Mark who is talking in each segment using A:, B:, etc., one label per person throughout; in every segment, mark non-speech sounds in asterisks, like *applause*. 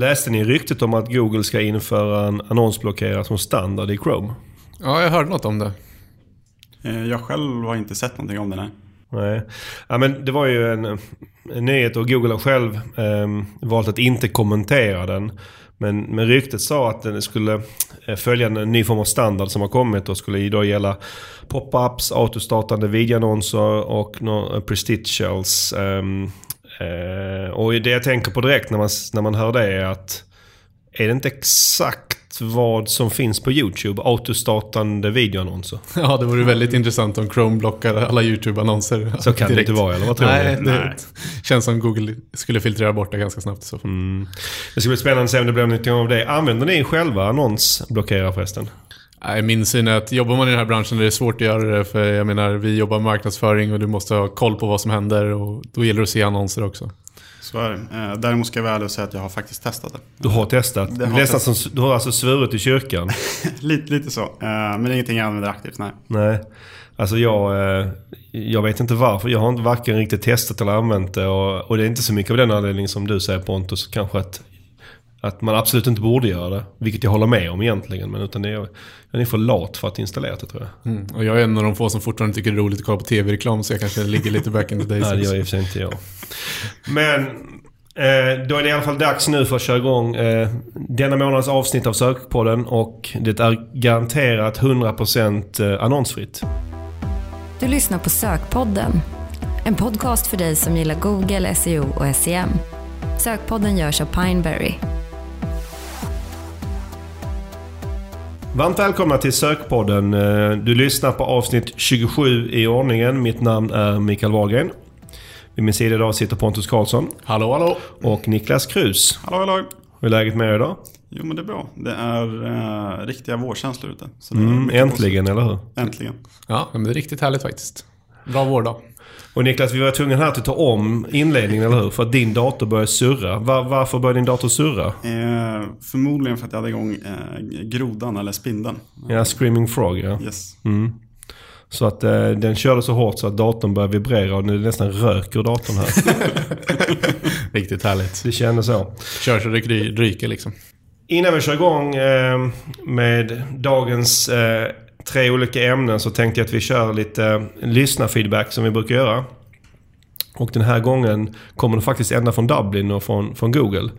A: Läste ni ryktet om att Google ska införa en annonsblockerare som standard i Chrome?
B: Ja, jag hörde något om det.
C: Eh, Jag själv har inte sett någonting om det, nej.
A: Nej. Ja, men det var ju en, en nyhet och Google har själv eh, valt att inte kommentera den. Men, men ryktet sa att den skulle eh, följa en ny form av standard som har kommit och skulle då gälla pop-ups, autostartande videoannonser och no, prestigials. ehm, eh, och det jag tänker på direkt när man, när man hör det är att är det inte exakt vad som finns på YouTube? Autostartande videoannonser. *laughs*
B: Ja, det vore väldigt intressant om Chrome blockar alla YouTube-annonser.
A: Så kan det
B: direkt.
A: inte vara, eller vad tror
B: Nej,
A: ni?
B: det
C: Nej.
B: känns som Google skulle filtrera bort det ganska snabbt så.
A: Mm. Det ska bli spännande att se om det blir någonting av det. Använder ni själva annonsblockerare förresten?
B: Nej, min syn är att jobbar man i den här branschen är det svårt att göra det. För jag menar, vi jobbar med marknadsföring och du måste ha koll på vad som händer. Och då gäller det att se annonser också.
C: Så är det. Eh, Däremot ska jag vara ärlig och säga att jag har faktiskt testat det.
A: Du har testat?
C: Det har testat.
A: som, du har alltså svurit i kyrkan? *laughs*
C: lite, lite så. Eh, Men det är ingenting jag använder aktivt, nej.
A: Nej. Alltså jag, eh, jag vet inte varför. Jag har inte varken riktigt testat eller använt det. Och, och det är inte så mycket av den anledningen som du säger Pontus. Kanske att, att man absolut inte borde göra det. Vilket jag håller med om egentligen. Men utan det är, jag är för lat för att installera det tror jag.
B: Mm. Och jag är en av de få som fortfarande tycker det är roligt att kolla på tv-reklam. Så jag kanske ligger lite back in the days. *laughs*
A: Nej, det gör i och för sig inte jag. Men eh, då är det i alla fall dags nu för att köra igång eh, denna månads avsnitt av Sökpodden. Och det är garanterat 100% eh, annonsfritt.
D: Du lyssnar på Sökpodden. En podcast för dig som gillar Google, SEO och SEM. Sökpodden görs av Pineberry.
A: Varmt välkomna till Sökpodden. Eh, Du lyssnar på avsnitt 27 i ordningen. Mitt namn är Mikael Wahlgren. Vid min sida idag sitter Pontus Karlsson
B: Hallå, hallå.
A: och Niklas Krus.
C: Hallå, hallå.
A: Hur är läget med er idag?
C: Jo, men det är bra. Det är eh, riktiga vårkänslor ute. Så det är
A: Mm, äntligen, eller hur?
C: positivt. Äntligen.
B: Ja, men det är riktigt härligt faktiskt. Bra vårdag.
A: Och Niklas, vi var tvungna här att ta om inledningen, eller hur? För att din dator började surra. Var, varför började din dator surra?
C: Eh, förmodligen för att jag hade igång eh, grodan eller spindeln.
A: Ja, Screaming Frog, ja.
C: Yes.
A: Mm. Så att eh, den körde så hårt så att datorn började vibrera och nu är det nästan rök ur datorn här. *laughs*
B: Riktigt härligt.
A: Det kändes så.
B: Kör så det ry- ryker liksom.
A: Innan vi kör igång eh, med dagens eh, tre olika ämnen så tänkte jag att vi kör lite lyssnarfeedback som vi brukar göra. Och den här gången kommer det faktiskt ända från Dublin och från, från Google.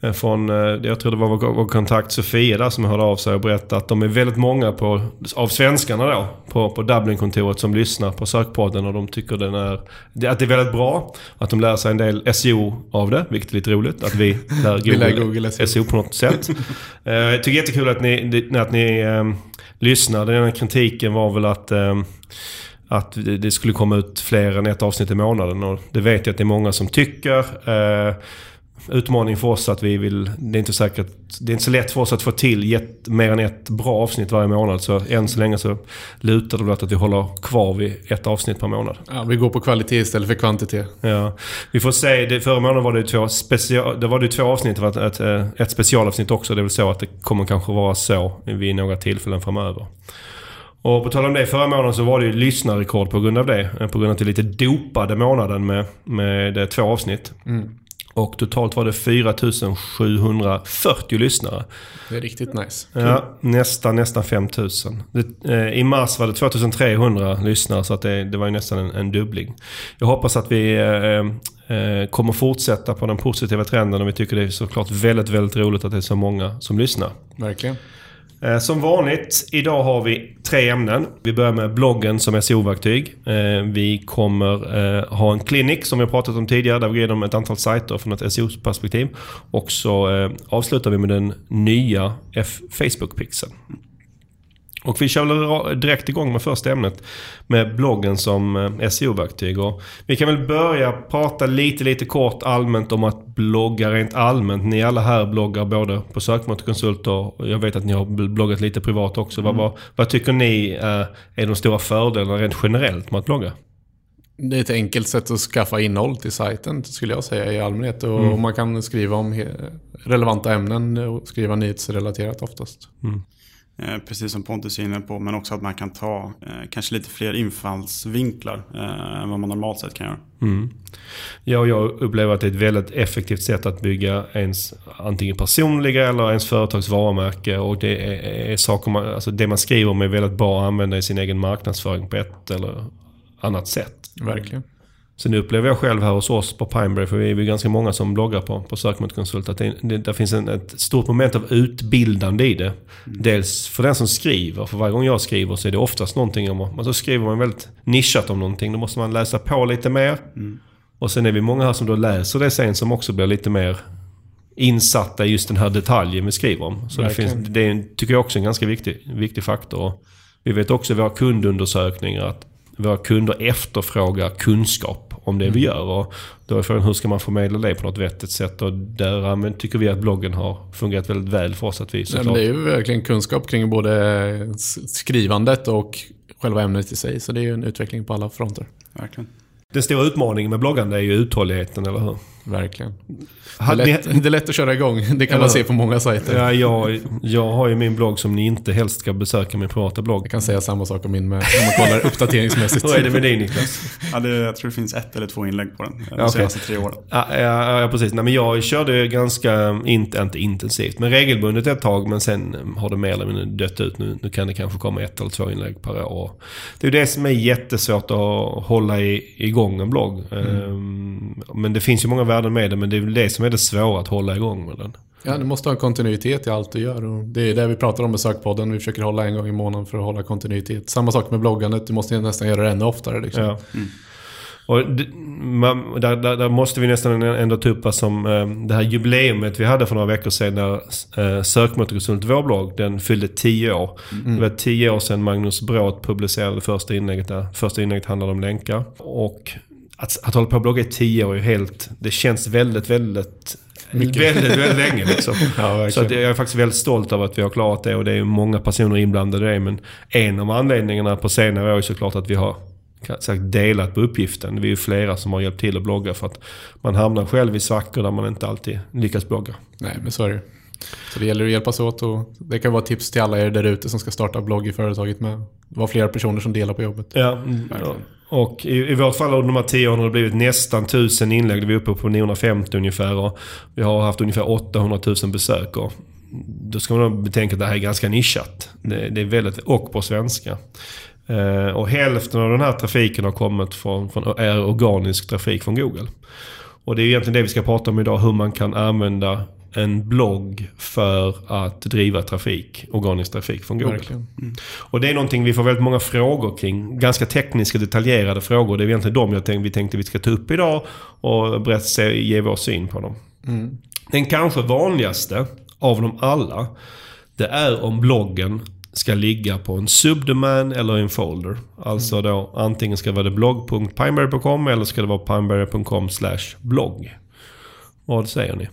A: Eh, Från, eh, jag tror det var vår, vår kontakt Sofia där som hörde av sig och berättade att de är väldigt många på, av svenskarna då på, på Dublin-kontoret som lyssnar på sökpodden och de tycker den är, det- att det är väldigt bra. Att de lär sig en del SEO av det, vilket är lite roligt. Att vi lär *laughs*
B: Vi lär
A: Google,
B: Google SEO.
A: SEO på något sätt. *laughs* Eh, Jag tycker jättekul att ni, att ni eh. Den här kritiken var väl att eh, att det det skulle komma ut fler än ett avsnitt i månaden. Och det vet jag att det är många som tycker. Eh, utmaning för oss att vi vill... Det är inte säkert... Det är inte så lätt för oss att få till ett, mer än ett bra avsnitt varje månad. Så än så länge så lutar det åt att vi håller kvar vid ett avsnitt per månad.
B: Ja, vi går på kvalitet istället för kvantitet.
A: Ja. Vi får se. Det, förra månaden var det två, special, det var det två avsnitt. Det var ett, ett, ett specialavsnitt också. Det är väl så att det kommer kanske vara så vid några tillfällen framöver. Och på tal om det, förra månaden så var det ju lyssnarrekord på grund av det. På grund av att det lite dopade månaden med, med två avsnitt. Och totalt var det 4740 lyssnare.
B: Det är riktigt nice.
A: Ja, nästan, nästan 5000. Det, eh, I mars var det 2300 lyssnare så att det, det var ju nästan en, en dubbling. Jag hoppas att vi eh, eh, kommer fortsätta på den positiva trenden och vi tycker det är såklart väldigt, väldigt roligt att det är så många som lyssnar.
B: Verkligen.
A: Eh, som vanligt, idag har vi tre ämnen. Vi börjar med bloggen som SEO-verktyg. Eh, vi kommer eh, ha en klinik som vi har pratat om tidigare där vi går igenom ett antal sajter från ett SEO-perspektiv. Och så avslutar vi med den nya F- Facebook-pixeln. Och vi kör väl direkt igång med första ämnet med bloggen som eh, SEO-verktyg. Och vi kan väl börja prata lite, lite kort allmänt om att blogga rent allmänt. Ni alla här bloggar både på sökmotorkonsult och jag vet att ni har bl- bloggat lite privat också. Vad, vad, vad tycker ni är, är de stora fördelarna rent generellt med att blogga?
B: Det är ett enkelt sätt att skaffa innehåll till sajten skulle jag säga i allmänhet. Och man kan skriva om relevanta ämnen och skriva nyhetsrelaterat oftast.
C: Eh, precis som Pontus är inne på, men också att man kan ta eh, kanske lite fler infallsvinklar eh, än vad man normalt sett kan göra.
A: Mm. Ja, jag upplever att det är ett väldigt effektivt sätt att bygga ens antingen personliga eller ens företags varumärke. Och det är, är saker man, alltså det man skriver om är väldigt bra att använda i sin egen marknadsföring på ett eller annat sätt.
B: Verkligen.
A: Sen upplever jag själv här hos oss på Pineberry, för vi är ju ganska många som bloggar på, på Sökmotorkonsult, att det, det, där finns en, ett stort moment av utbildande i det. Dels för den som skriver, för varje gång jag skriver så är det oftast någonting om, men så skriver man väldigt nischat om någonting, då måste man läsa på lite mer. Och sen är vi många här som då läser det sen som också blir lite mer insatta i just den här detaljen vi skriver om. Så det, finns, det är, tycker jag också är en ganska viktig, viktig faktor. Vi vet också i våra kundundersökningar att våra kunder efterfrågar kunskap om det vi gör. Och då är frågan hur ska man förmedla det på något vettigt sätt? Och där använder- tycker vi att bloggen har fungerat väldigt väl för oss. Att vi
B: Nej,
A: såklart...
B: men det är ju verkligen kunskap kring både skrivandet och själva ämnet i sig. Så det är ju en utveckling på alla fronter.
C: Verkligen.
A: Den stora utmaningen med bloggande är ju uthålligheten, eller hur?
B: Verkligen. Det är, lätt, det är lätt att köra igång. Det kan
A: Eller
B: man se på många sajter.
A: Ja, jag, jag har ju min blogg som ni inte helst ska besöka, min privata blogg.
B: Jag kan säga samma sak om min med, om man kollar uppdateringsmässigt.
A: Hur är det med dig Niklas?
C: Ja, det, jag tror det finns ett eller två inlägg på den eh, de
A: Okej.
C: senaste tre åren.
A: Ja, ja, ja precis. Nej, men jag körde ganska, inte, inte intensivt, men regelbundet ett tag. Men sen har det mer eller mindre dött ut. Nu, nu kan det kanske komma ett eller två inlägg per år. Det är det som är jättesvårt att hålla i, igång en blogg. Ehm, men det finns ju många värden med det, men det är väl det som är det svåra att hålla igång med den.
B: Ja, du måste ha en kontinuitet i allt du gör. Och det är det vi pratar om med sökpodden. Vi försöker hålla en gång i månaden för att hålla kontinuitet. Samma sak med bloggandet. Du måste nästan göra det ännu oftare. Liksom.
A: Ja. Och d- man, där, där, där måste vi nästan ändå ta upp vad som eh, det här jubileumet vi hade för några veckor sedan när eh, Sökmotorkonsult, vår blogg, den fyllde 10 år. Det var 10 år sedan Magnus Bråth publicerade första inlägget där. Första inlägget handlade om länkar. Och att, att hålla på och blogga i 10 år är helt... Det känns väldigt, väldigt... Väldigt, väldigt länge liksom. *laughs*
B: Ja.
A: Så jag är faktiskt väldigt stolt över att vi har klarat det och det är många personer inblandade i det. Men en av anledningarna på senare år är såklart att vi har sagt, delat på uppgiften. Vi är ju flera som har hjälpt till att blogga för att man hamnar själv i svackor där man inte alltid lyckas blogga.
B: Nej, men så är det Så det gäller att hjälpas åt och det kan vara tips till alla er där ute som ska starta blogg i företaget med. Det var flera personer som delar på jobbet.
A: Ja, ja och i, i vårt fall under de här tio åren har det blivit nästan 1000 inlägg. Vi är uppe på 950 ungefär och vi har haft ungefär 800 000 besök. Och då ska man nog betänka att det här är ganska nischat. Det, det är väldigt, och på svenska. Eh, och hälften av den här trafiken har kommit från, från är organisk trafik från Google. Och det är egentligen det vi ska prata om idag. Hur man kan använda en blogg för att driva trafik, organisk trafik från Google.
B: Verkligen.
A: Och det är någonting vi får väldigt många frågor kring. Ganska tekniska, detaljerade frågor. Det är egentligen de jag tänkte, vi tänkte vi ska ta upp idag och berätta, ge vår syn på dem. Den kanske vanligaste av dem alla, det är om bloggen ska ligga på en subdomain eller en folder. Alltså då antingen ska det vara blogg.pineberry.com eller ska det vara pineberry.com blogg. Vad säger ni?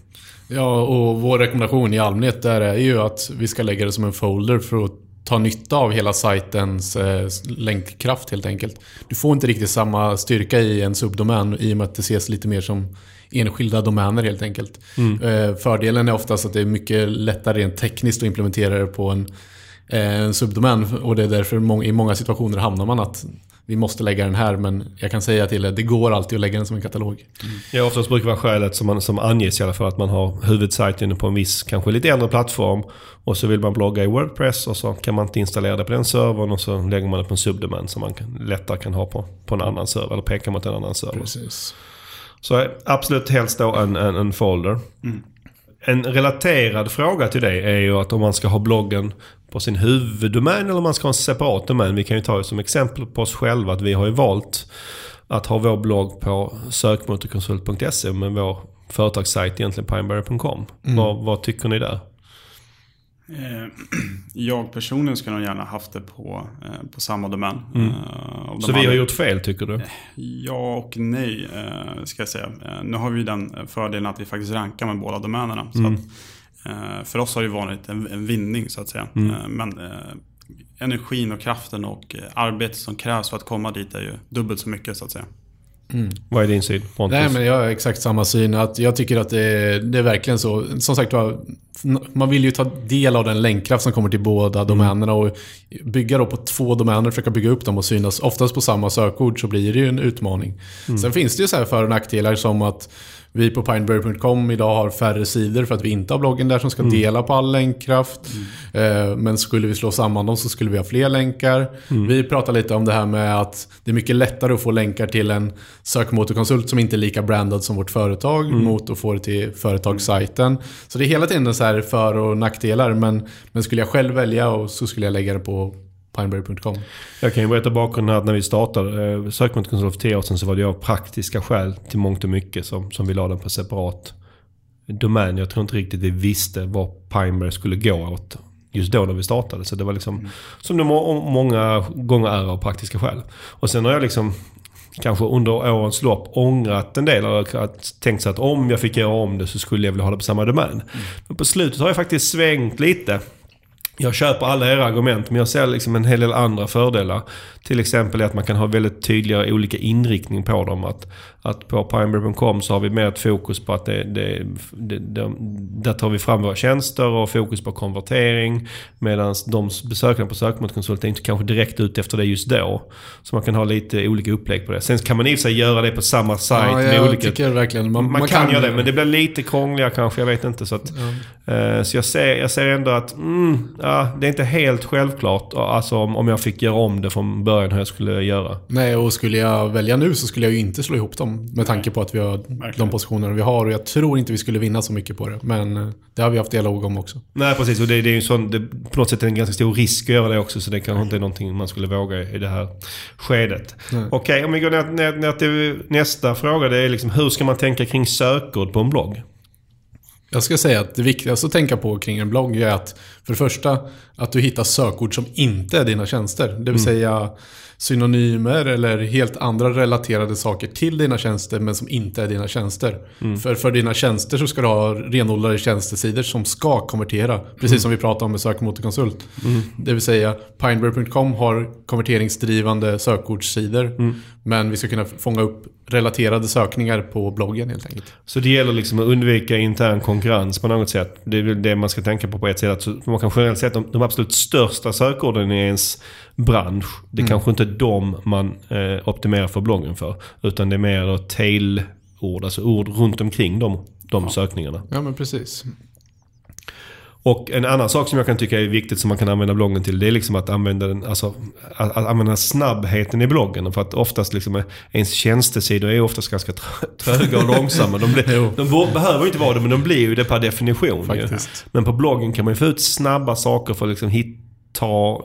B: Ja, och vår rekommendation i allmänhet där är ju att vi ska lägga det som en folder för att ta nytta av hela sajtens eh, länkkraft helt enkelt. Du får inte riktigt samma styrka i en subdomän i och med att det ses lite mer som enskilda domäner helt enkelt. Eh, fördelen är oftast att det är mycket lättare rent tekniskt att implementera det på en, eh, en subdomän och det är därför må- i många situationer hamnar man att vi måste lägga den här men jag kan säga till er, det går alltid att lägga den som en katalog.
A: Ja, oftast brukar vara skälet som, man, som anges i alla fall att man har huvudsajten på en viss, kanske lite äldre plattform. Och så vill man blogga i Wordpress och så kan man inte installera det på den servern och så lägger man det på en subdomän som man kan, lättare kan ha på, på en annan server eller peka mot en annan server.
B: Precis.
A: Så absolut helst då en, en, en folder. En relaterad fråga till det är ju att om man ska ha bloggen på sin huvuddomän eller om man ska ha en separat domän. Vi kan ju ta som exempel på oss själva att vi har ju valt att ha vår blogg på sökmotorkonsult.se med vår företagssajt egentligen pineberry.com. Vad, vad tycker ni där?
C: Eh, *clears throat* Jag personligen skulle nog gärna haft det på, eh, på samma domän.
A: Mm.
C: Eh,
A: Så vi har gjort fel tycker du?
C: Ja och nej, ska jag säga. Nu har vi den fördelen att vi faktiskt rankar med båda domänerna. Så
A: Mm.
C: att, för oss har det varit en, en vinning så att säga.
A: Mm.
C: Men energin och kraften och arbetet som krävs för att komma dit är ju dubbelt så mycket så att säga.
A: Vad är din syn? Pontus?
B: Nej, men jag har exakt samma syn. Att jag tycker att det är, det är verkligen så. Som sagt var, man vill ju ta del av den länkkraft som kommer till båda
A: Mm.
B: domänerna och bygga då på två domäner, försöka bygga upp dem och synas oftast på samma sökord så blir det ju en utmaning.
A: Mm.
B: Sen finns det ju så här för och nackdelar som att vi på pineberry.com idag har färre sidor för att vi inte har bloggen där som ska
A: Mm.
B: dela på all länkkraft. Eh, Men skulle vi slå samman dem så skulle vi ha fler länkar. Vi pratar lite om det här med att det är mycket lättare att få länkar till en sökmotorkonsult som inte är lika brandad som vårt företag mot att få det till företagssajten. Så det är hela tiden så här för och nackdelar men, men skulle jag själv välja och så skulle jag lägga det på pineberry.com.
A: Jag kan ju berätta bakgrunden här att när vi startade eh, sökmotorkonsult för 10 år sedan så var det av praktiska skäl till mångt och mycket som, som vi la den på separat domän. Jag tror inte riktigt vi visste vad Pineberry skulle gå åt just då när vi startade. Så det var liksom, som det må, många gånger är av praktiska skäl. Och sen har jag liksom kanske under årens lopp ångrat en del. Och att- tänkt sig att om jag fick göra om det så skulle jag vilja ha det på samma domän. Men på slutet har jag faktiskt svängt lite. Jag köper alla era argument men jag ser liksom en hel del andra fördelar. Till exempel att man kan ha väldigt tydliga olika inriktning på dem. Att, att på pineberry.com så har vi mer ett fokus på att det, det, det, det, där tar vi fram våra tjänster och fokus på konvertering. Medan de besökarna på sökmotorkonsult är inte kanske direkt ute efter det just då. Så man kan ha lite olika upplägg på det. Sen kan man i och för sig göra det på samma sajt
B: Ja,
A: med olika...
B: tycker verkligen man,
A: Man, kan, göra det, men det blir lite krångligare kanske. Jag vet inte. Så, att, eh, så jag, ser, jag ser ändå att mm, ja, det är inte helt självklart. Alltså om, om jag fick göra om det från början hur jag skulle göra.
B: Nej, och skulle jag välja nu så skulle jag ju inte slå ihop dem. Med tanke på att vi har de positionerna vi har. Och jag tror inte vi skulle vinna så mycket på det. Men eh, det har vi haft dialog om också.
A: Nej precis, och det, det är ju sån, det, på något sätt är det en ganska stor risk att göra det också. Så det kanske inte är någonting man skulle våga i det här skedet. Okej, om vi går ner, ner, ner till nästa fråga. Det är liksom hur ska man tänka kring sökord på en blogg?
B: Jag ska säga att det viktigaste att tänka på kring en blogg är att för det första att du hittar sökord som inte är dina tjänster. Det vill säga synonymer eller helt andra relaterade saker till dina tjänster men som inte är dina tjänster. För, för dina tjänster så ska du ha renodlade tjänstesidor som ska konvertera. Precis som vi pratade om med sökmotorkonsult. Det vill säga Pineberry.com har konverteringsdrivande sökordssidor. Men vi ska kunna fånga upp relaterade sökningar på bloggen helt enkelt.
A: Så det gäller liksom att undvika intern konkurrens på något sätt. Det är väl det man ska tänka på på ett sätt. Att man kan generellt att de, de absolut största sökorden i ens bransch, det är kanske inte de man eh, optimerar för bloggen för. Utan det är mer då tail-ord, alltså ord runt omkring de, de sökningarna.
B: Ja men precis.
A: Och en annan sak som jag kan tycka är viktigt som man kan använda bloggen till det är liksom att använda den, alltså, att, att använda snabbheten i bloggen. För att oftast liksom är- ens tjänstesidor är oftast ganska trö- tröga och långsamma. De, blir, *laughs* de behöver inte vara det men de blir ju det per definition. Ju. Men på bloggen kan man ju få ut snabba saker för att liksom hitta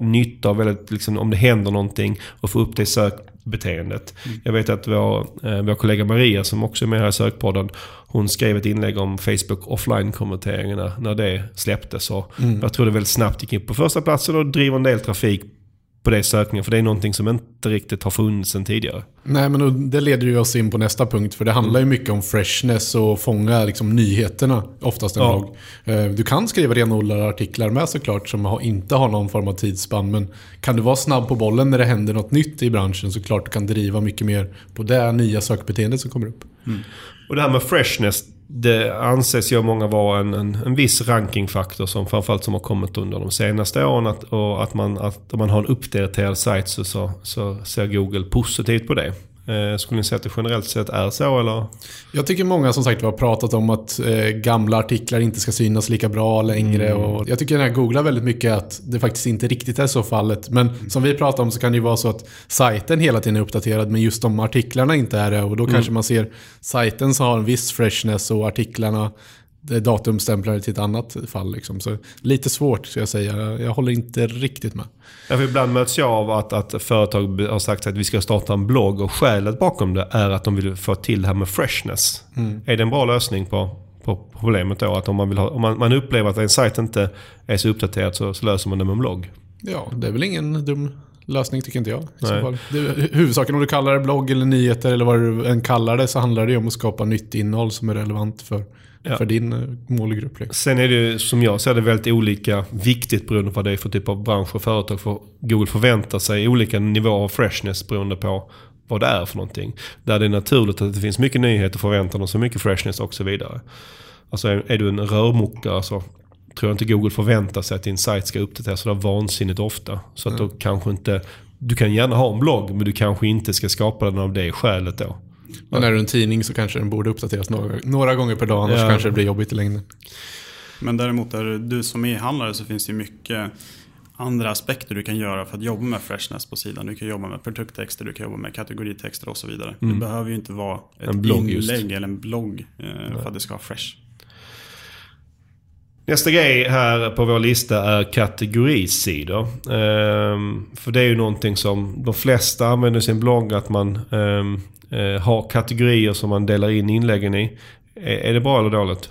A: nytta av väldigt, liksom, om det händer någonting och få upp det i sökbeteendet. Jag vet att vår, eh, vår kollega Maria som också är med här i sökpodden. Hon skrev ett inlägg om Facebook offline-konverteringarna när det släpptes. Och Jag tror det väldigt snabbt gick in på första platsen och driver en del trafik på det sökningen. För det är någonting som inte riktigt har funnits sedan tidigare.
B: Nej, men det leder ju oss in på nästa punkt. För det handlar ju mycket om freshness och fånga liksom, nyheterna. Oftast en
A: Ja.
B: blogg. Eh, Du kan skriva renodlade artiklar med såklart som inte har någon form av tidsspann. Men kan du vara snabb på bollen när det händer något nytt i branschen så klart du kan driva mycket mer på det nya sökbeteendet som kommer upp.
A: Och det här med freshness, det anses ju av många vara en, en, en viss rankingfaktor som framförallt som har kommit under de senaste åren. Att, och att, man, att om man har en uppdaterad sajt så, så, så ser Google positivt på det. Eh, skulle ni säga att det generellt sett är så eller?
B: Jag tycker många som sagt har pratat om att eh, gamla artiklar inte ska synas lika bra längre. Och jag tycker när jag googlar väldigt mycket att det faktiskt inte riktigt är så fallet. Men som vi pratar om så kan det ju vara så att sajten hela tiden är uppdaterad men just de artiklarna inte är det. Och då kanske man ser sajten som har en viss freshness och artiklarna det datumstämplade till ett annat fall. Liksom. Så lite svårt ska jag säga. Jag håller inte riktigt med.
A: Därför ibland möts jag av att, att företag har sagt att vi ska starta en blogg och skälet bakom det är att de vill få till det här med freshness. Är det en bra lösning på, på problemet då? Att om man, vill ha, om man, man upplever att en sajt inte är så uppdaterad så, så löser man det med en blogg.
B: Ja, det är väl ingen dum lösning tycker inte jag. Det, huvudsaken om du kallar det blogg eller nyheter eller vad du än kallar det så handlar det ju om att skapa nytt innehåll som är relevant för,
A: Ja.
B: för din eh, målgrupp. Liksom.
A: Sen är det ju, som jag ser det väldigt olika viktigt beroende på vad det är för typ av bransch och företag. För Google förväntar sig olika nivåer av freshness beroende på vad det är för någonting. Där det är naturligt att det finns mycket nyheter förväntar de sig mycket freshness och så vidare. Alltså är, är du en rörmokare så tror jag inte Google förväntar sig att din sajt ska uppdateras sådär vansinnigt ofta. Så att då kanske inte... Du kan gärna ha en blogg, men du kanske inte ska skapa den av det skälet då.
B: Men är du en tidning så kanske den borde uppdateras några, några gånger per dag, annars
A: Ja.
B: kanske det blir jobbigt i längden.
C: Men däremot är du som e-handlare så finns det mycket andra aspekter du kan göra för att jobba med freshness på sidan. Du kan jobba med produkttexter, du kan jobba med kategoritexter och så vidare. Det behöver ju inte vara ett
A: Mm. En blogg just.
C: inlägg eller en blogg eh, för att det ska vara fresh.
A: Nästa grej här på vår lista är kategorisidor. Ehm, för det är ju någonting som de flesta använder sin blogg, att man ehm, eh, har kategorier som man delar in inläggen i. Är, är det bra eller dåligt?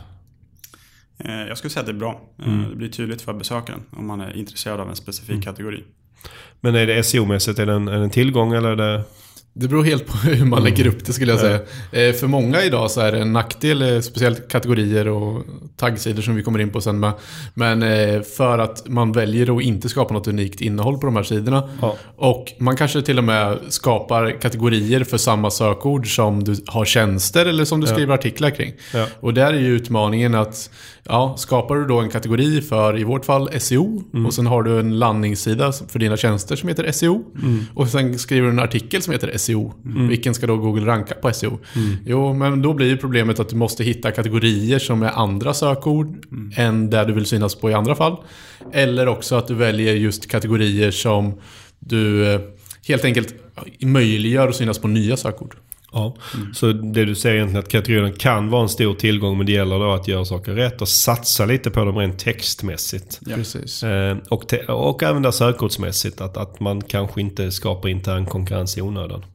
C: Eh, jag skulle säga att det är bra. Eh,
A: Mm.
C: Det blir tydligt för besökaren om man är intresserad av en specifik
A: Mm.
C: kategori.
A: Men är det SEO-mässigt, är det en, är det en tillgång eller är det...
B: Det beror helt på hur man lägger upp det skulle jag säga. Eh, För många idag så är det en nackdel, eh, speciellt kategorier och taggsidor som vi kommer in på sen med. Men eh, för att man väljer att inte skapa något unikt innehåll på de här sidorna.
A: Ja.
B: Och man kanske till och med skapar kategorier för samma sökord som du har tjänster eller som du skriver artiklar kring.
A: Ja.
B: Och där är ju utmaningen att ja, skapar du då en kategori för, i vårt fall, SEO och sen har du en landningssida för dina tjänster som heter SEO. Och sen skriver du en artikel som heter SEO. Vilken ska då Google ranka på SEO? Jo, men då blir problemet att du måste hitta kategorier som är andra sökord än där du vill synas på i andra fall. Eller också att du väljer just kategorier som du eh, helt enkelt möjliggör att synas på nya sökord.
A: Ja. Så det du säger egentligen att kategorierna kan vara en stor tillgång men det gäller då att göra saker rätt och satsa lite på dem rent textmässigt.
B: Precis.
A: Eh, och, te- och även där sökordsmässigt, att, att man kanske inte skapar intern konkurrens i onödan.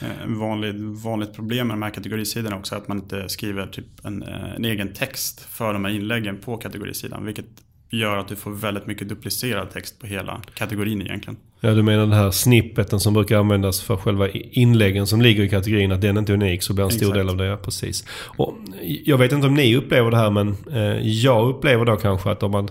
C: Eh, En vanlig, vanligt problem med de här kategorisidorna också är att man inte skriver typ en, eh, en egen text för de här inläggen på kategorisidan. Vilket gör att du får väldigt mycket duplicerad text på hela kategorin egentligen.
A: Ja, du menar den här snippeten som brukar användas för själva inläggen som ligger i kategorin, att den inte är unik så blir en stor
C: Exakt.
A: del av det, ja, precis. Och jag vet inte om ni upplever det här men eh, jag upplever då kanske att om man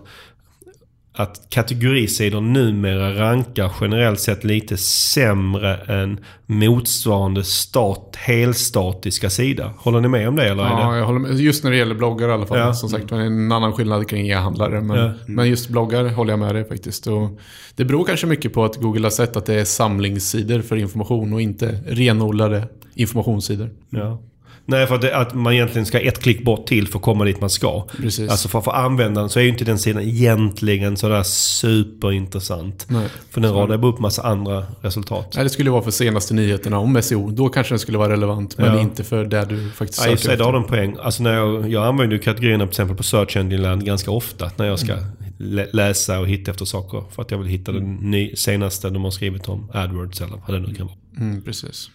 A: att kategorisidor numera rankar generellt sett lite sämre än motsvarande stat, helstatiska sida. Håller ni med om det eller?
B: Ja,
A: det?
B: jag håller med. Just när det gäller bloggar i alla fall.
A: Ja.
B: Som sagt, det är en annan skillnad kring e-handlare. Men,
A: Ja.
B: men just bloggar håller jag med dig faktiskt. Och det beror kanske mycket på att Google har sett att det är samlingssidor för information och inte renodlade informationssidor.
A: Ja. Nej, för att, det, att man egentligen ska ett klick bort till för att komma dit man ska.
B: Precis.
A: Alltså för, för användaren så är ju inte den sidan egentligen sådär superintressant.
B: Nej.
A: För den radar upp massa andra resultat.
B: Nej, det skulle vara för senaste nyheterna om SEO. Då kanske den skulle vara relevant, men
A: Ja.
B: inte för där du faktiskt
A: Ja, i och för sig,
B: söker
A: det har
B: efter.
A: de poäng. Alltså när jag, jag använder ju kategorierna till exempel på Search Engine Land ganska ofta. När jag ska lä- läsa och hitta efter saker. För att jag vill hitta den ny, senaste de har skrivit om AdWords eller vad det nu kan vara.
B: Mm, precis.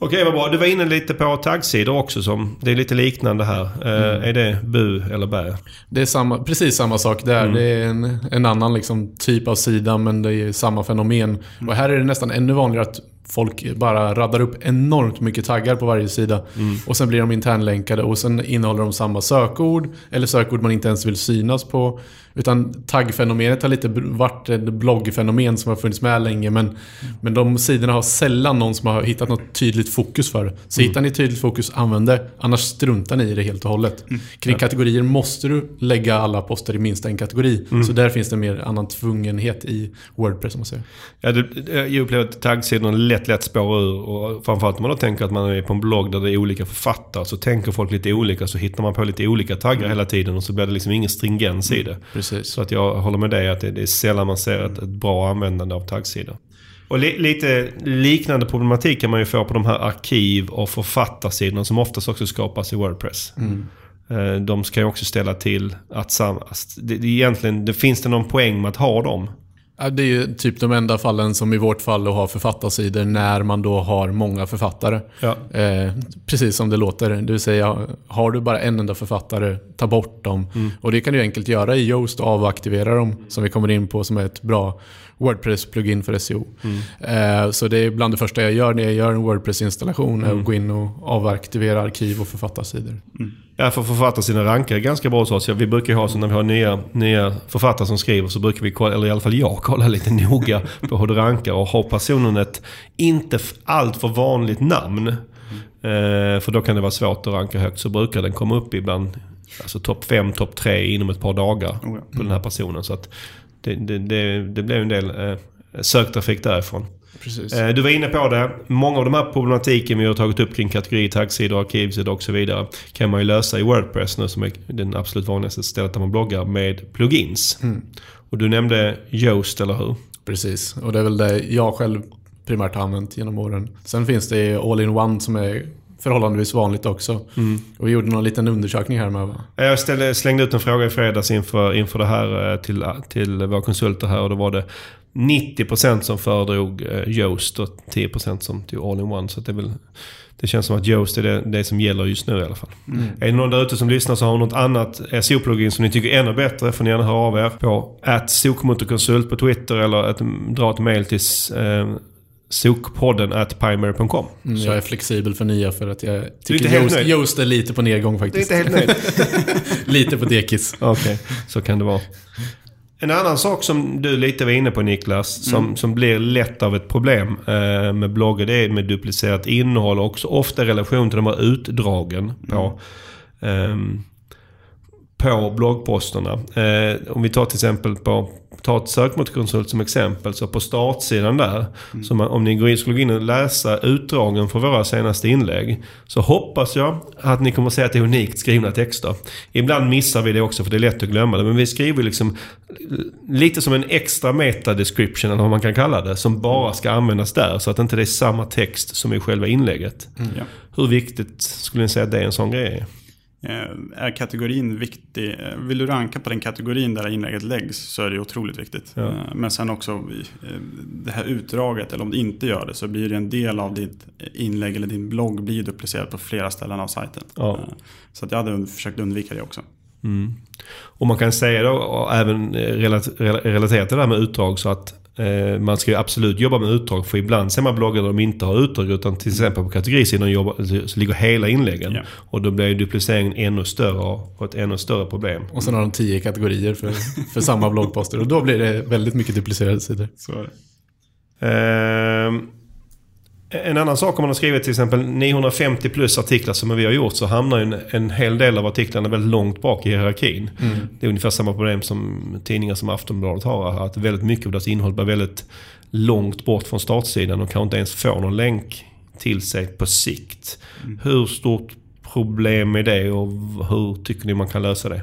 A: Okej, vad bra. Du var inne lite på taggsidor också. Som, det är lite liknande här. Eh, är det bu eller bä?
B: Det är samma, precis samma sak där.
A: Mm.
B: Det är en, en annan liksom typ av sida, men det är samma fenomen.
A: Mm.
B: Och här är det nästan ännu vanligare att folk bara raddar upp enormt mycket taggar på varje sida.
A: Mm.
B: Och sen blir de internlänkade och sen innehåller de samma sökord, eller sökord man inte ens vill synas på. Utan taggfenomenet har lite varit ett bloggfenomen som har funnits med länge, men, men de sidorna har sällan någon som har hittat något tydligt fokus för. Så hittar ni tydligt fokus, använd det. Annars struntar ni i det helt och hållet. Kring kategorier måste du lägga alla poster i minst en kategori. Så där finns det mer annan tvungenhet i Wordpress, om man säger.
A: Ja, det, jag upplever att taggsidorna lätt, lätt spårar ur. Och framförallt om man då tänker att man är på en blogg där det är olika författare. Så tänker folk lite olika. Så hittar man på lite olika taggar hela tiden. Och så blir det liksom ingen stringens i det.
B: Precis.
A: Så att jag håller med dig att det, det är sällan man ser ett, ett bra användande av taggsidor. Och li, lite liknande problematik kan man ju få på de här arkiv och författarsidorna som oftast också skapas i Wordpress. Eh, De ska ju också ställa till att sam, det, det, egentligen, det finns det någon poäng med att ha dem?
B: Det är ju typ de enda fallen som i vårt fall har författarsidor när man då har många författare.
A: Ja.
B: Eh, precis som det låter. Det vill säga, har du bara en enda författare, ta bort dem. Och det kan du enkelt göra i Yoast och avaktivera dem, som vi kommer in på som är ett bra Wordpress-plugin för SEO. Eh, så det är bland det första jag gör när jag gör en Wordpress-installation, att gå in och avaktivera arkiv och författarsidor.
A: Ja, för författarsidan rankar är ganska bra hos oss. Vi brukar ha så när vi har nya, nya författare som skriver så brukar vi kolla, eller i alla fall jag, *laughs* kolla lite noga på hur det rankar. Och har personen ett inte f- allt för vanligt namn, eh, för då kan det vara svårt att ranka högt, så brukar den komma upp ibland alltså topp 5, topp 3 inom ett par dagar
C: Oh ja.
A: på den här personen. Så att det, det, det, det blev en del eh, söktrafik därifrån.
B: Precis.
A: Eh, Du var inne på det. Många av de här problematiken vi har tagit upp kring kategori, taggsidor, arkivsidor och så vidare kan man ju lösa i Wordpress nu som är den absolut vanligaste stället där man bloggar med plugins. Och du nämnde Yoast, eller hur?
B: Precis. Och det är väl det jag själv primärt har använt genom åren. Sen finns det All-in-One som är förhållandevis vanligt också. Och vi gjorde någon liten undersökning här med?
A: Jag ställde, slängde ut en fråga i fredags inför, inför det här eh, till, till våra konsulter här och då var det 90% som föredrog eh, Yoast och 10% som tog All-in-One. Så det, väl, det känns som att Yoast är det, det som gäller just nu i alla fall. Är det någon där ute som lyssnar så har något annat SEO-plugin som ni tycker är ännu bättre får ni gärna höra av er på att sokmotorkonsult på Twitter eller att dra ett mail till eh, sokpodden at primary.com.
B: Mm, jag är flexibel för nya för att jag tycker Yoast? Yoast är lite på nedgång
A: Det är
B: faktiskt.
A: inte helt nöjd. *laughs*
B: lite på dekis.
A: Okej, så kan det vara. En annan sak som du lite var inne på Niklas, som, som blir lätt av ett problem eh, med bloggar, det är med duplicerat innehåll och också ofta i relation till de här utdragen på, ehm, på bloggposterna. Eh, om vi tar till exempel på, ta ett sökmotorkonsult som exempel, så på startsidan där, så man, om ni går in, skulle gå in och läsa utdragen för våra senaste inlägg, så hoppas jag att ni kommer att se att det är unikt skrivna texter. Ibland missar vi det också för det är lätt att glömma det, men vi skriver liksom lite som en extra meta-description, eller vad man kan kalla det, som bara ska användas där, så att inte det är samma text som i själva inlägget.
C: Ja.
A: Hur viktigt skulle ni säga att det är en sån grej?
C: Eh, Är kategorin viktig? eh, Vill du ranka på den kategorin där inlägget läggs så är det otroligt viktigt.
A: Ja.
C: Eh, Men sen också det här utdraget, eller om det inte gör det, så blir det en del av ditt inlägg eller din blogg blir duplicerad på flera ställen av sajten.
A: Ja.
C: Så att jag hade försökt undvika det också.
A: Och man kan säga då, även relat- rel- relaterat till det här med utdrag, så att man ska ju absolut jobba med utdrag. För ibland ser man bloggar där de inte har utdrag, utan till exempel på kategorisidan jobbar, så ligger hela inläggen.
C: Ja.
A: Och då blir ju dupliceringen ännu större och ett ännu större problem.
B: Och sen har de tio kategorier för, för samma bloggposter. Och då blir det väldigt mycket duplicerade sidor.
C: Så är det.
A: Ehm, en annan sak om man har skrivit till exempel 950 plus artiklar som vi har gjort så hamnar ju en, en hel del av artiklarna väldigt långt bak i hierarkin. Det är ungefär samma problem som tidningar som Aftonbladet har. Att väldigt mycket av deras innehåll blir väldigt långt bort från startsidan och kanske inte ens får någon länk till sig på sikt. Hur stort problem är det och hur tycker ni man kan lösa det?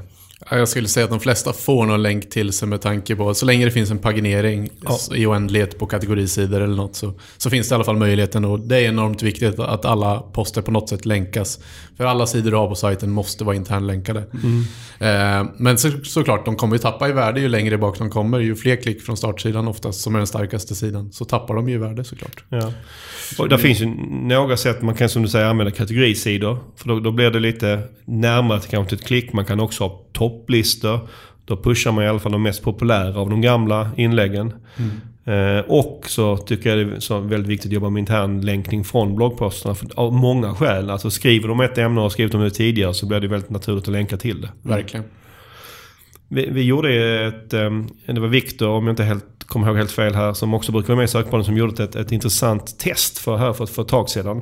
B: Ja, Jag skulle säga att de flesta får någon länk till sig med tanke på, så länge det finns en paginering
A: Ja.
B: i oändlighet på kategorisidor eller något så, så finns det i alla fall möjligheten och det är enormt viktigt att alla poster på något sätt länkas. För alla sidor du har på sajten måste vara internlänkade. Eh, men så, såklart, de kommer ju tappa i värde ju längre bak de kommer. Ju fler klick från startsidan oftast, som är den starkaste sidan, så tappar de ju i värde såklart.
A: Ja. Och där finns ju några sätt man kan som du säger använda kategorisidor. För då, då blir det lite närmare kanske ett klick. Man kan också ha topplistor. Då pushar man i alla fall de mest populära av de gamla inläggen. Eh, och så tycker jag det är väldigt viktigt att jobba med intern länkning från bloggposterna. För, av många skäl. Alltså skriver de ett ämne och har skrivit om det tidigare så blir det väldigt naturligt att länka till det.
B: Verkligen.
A: Vi, vi gjorde ett, ehm, det var Viktor, om jag inte helt, kommer ihåg helt fel här, som också brukar vara med i sökpodden, som gjorde ett, ett intressant test för här för, för ett tag sedan.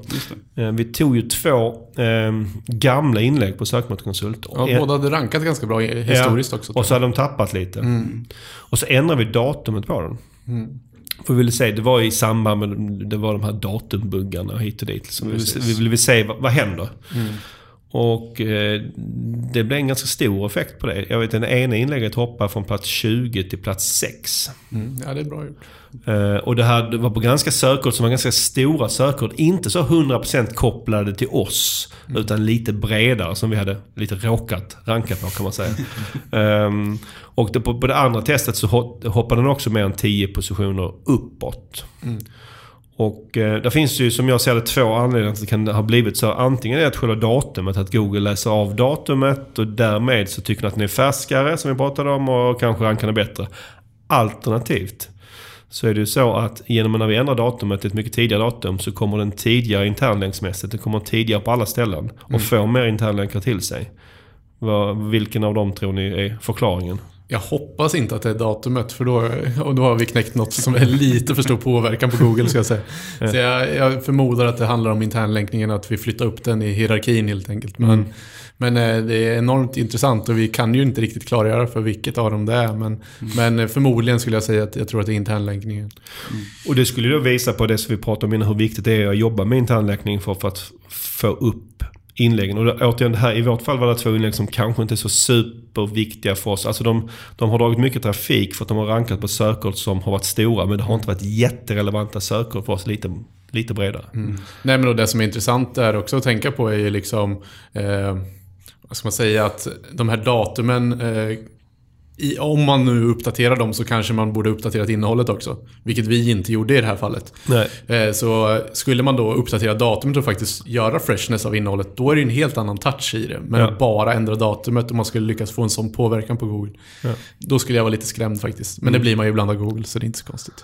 A: Eh, Vi tog ju två ehm, gamla inlägg på sökmotorkonsult.
B: Ja,
A: En-
B: båda hade rankat ganska bra historiskt
A: Ja,
B: också.
A: Och så hade de tappat lite. Och så ändrade vi datumet på den. För vi ville se, det var i samband med det var de här datumbuggarna hit och dit. Så vi, ville, vi ville se vad, vad händer. Och eh, det blev en ganska stor effekt på det. Jag vet det ena inlägget hoppade från plats 20 till plats 6.
B: Mm, ja, det är bra gjort.
A: Eh, och det här det var på ganska sökord som var ganska stora sökord. Inte så 100% kopplade till oss. Utan lite bredare som vi hade lite råkat ranka på kan man säga. *laughs* Ehm, och det, på, på det andra testet så ho- hoppade den också mer än 10 positioner uppåt. Och eh, där finns ju som jag ser det två anledningar till att det kan ha blivit så. Antingen är det att själva datumet, att Google läser av datumet och därmed så tycker den att den är färskare som vi pratade om och kanske rankar den bättre. Alternativt så är det ju så att genom att när vi ändrar datumet till ett mycket tidigare datum så kommer den tidigare internlänksmässigt. Det kommer tidigare på alla ställen och får mer internlänkar till sig. Vilken av dem tror ni är förklaringen?
B: Jag hoppas inte att det är datumet för då, och då har vi knäckt något som är lite för stor påverkan på Google ska jag säga. Så jag, jag förmodar att det handlar om internlänkningen, att vi flyttar upp den i hierarkin helt enkelt. Men,
A: Mm.
B: men eh, det är enormt intressant och vi kan ju inte riktigt klargöra för vilket av dem det är. Men, men eh, förmodligen skulle jag säga att jag tror att det är internlänkningen.
A: Och det skulle ju då visa på det som vi pratade om innan, hur viktigt det är att jobba med internlänkning för, för att få upp inläggen. Och återigen, det här, i vårt fall var det två inlägg som kanske inte är så superviktiga för oss. Alltså de, de har dragit mycket trafik för att de har rankat på sökord som har varit stora. Men det har inte varit jätterelevanta sökord för oss lite, lite bredare. Mm.
B: Nej men det som är intressant där också att tänka på är ju liksom, eh, vad ska man säga, att de här datumen, eh, i, om man nu uppdaterar dem så kanske man borde uppdaterat innehållet också. Vilket vi inte gjorde i det här fallet. Eh, så skulle man då uppdatera datumet och faktiskt göra freshness av innehållet, då är det en helt annan touch i det. Men
A: Ja.
B: att bara ändra datumet om man skulle lyckas få en sån påverkan på Google.
A: Ja.
B: Då skulle jag vara lite skrämd faktiskt. Men det blir man ju ibland av Google, så det är inte så konstigt.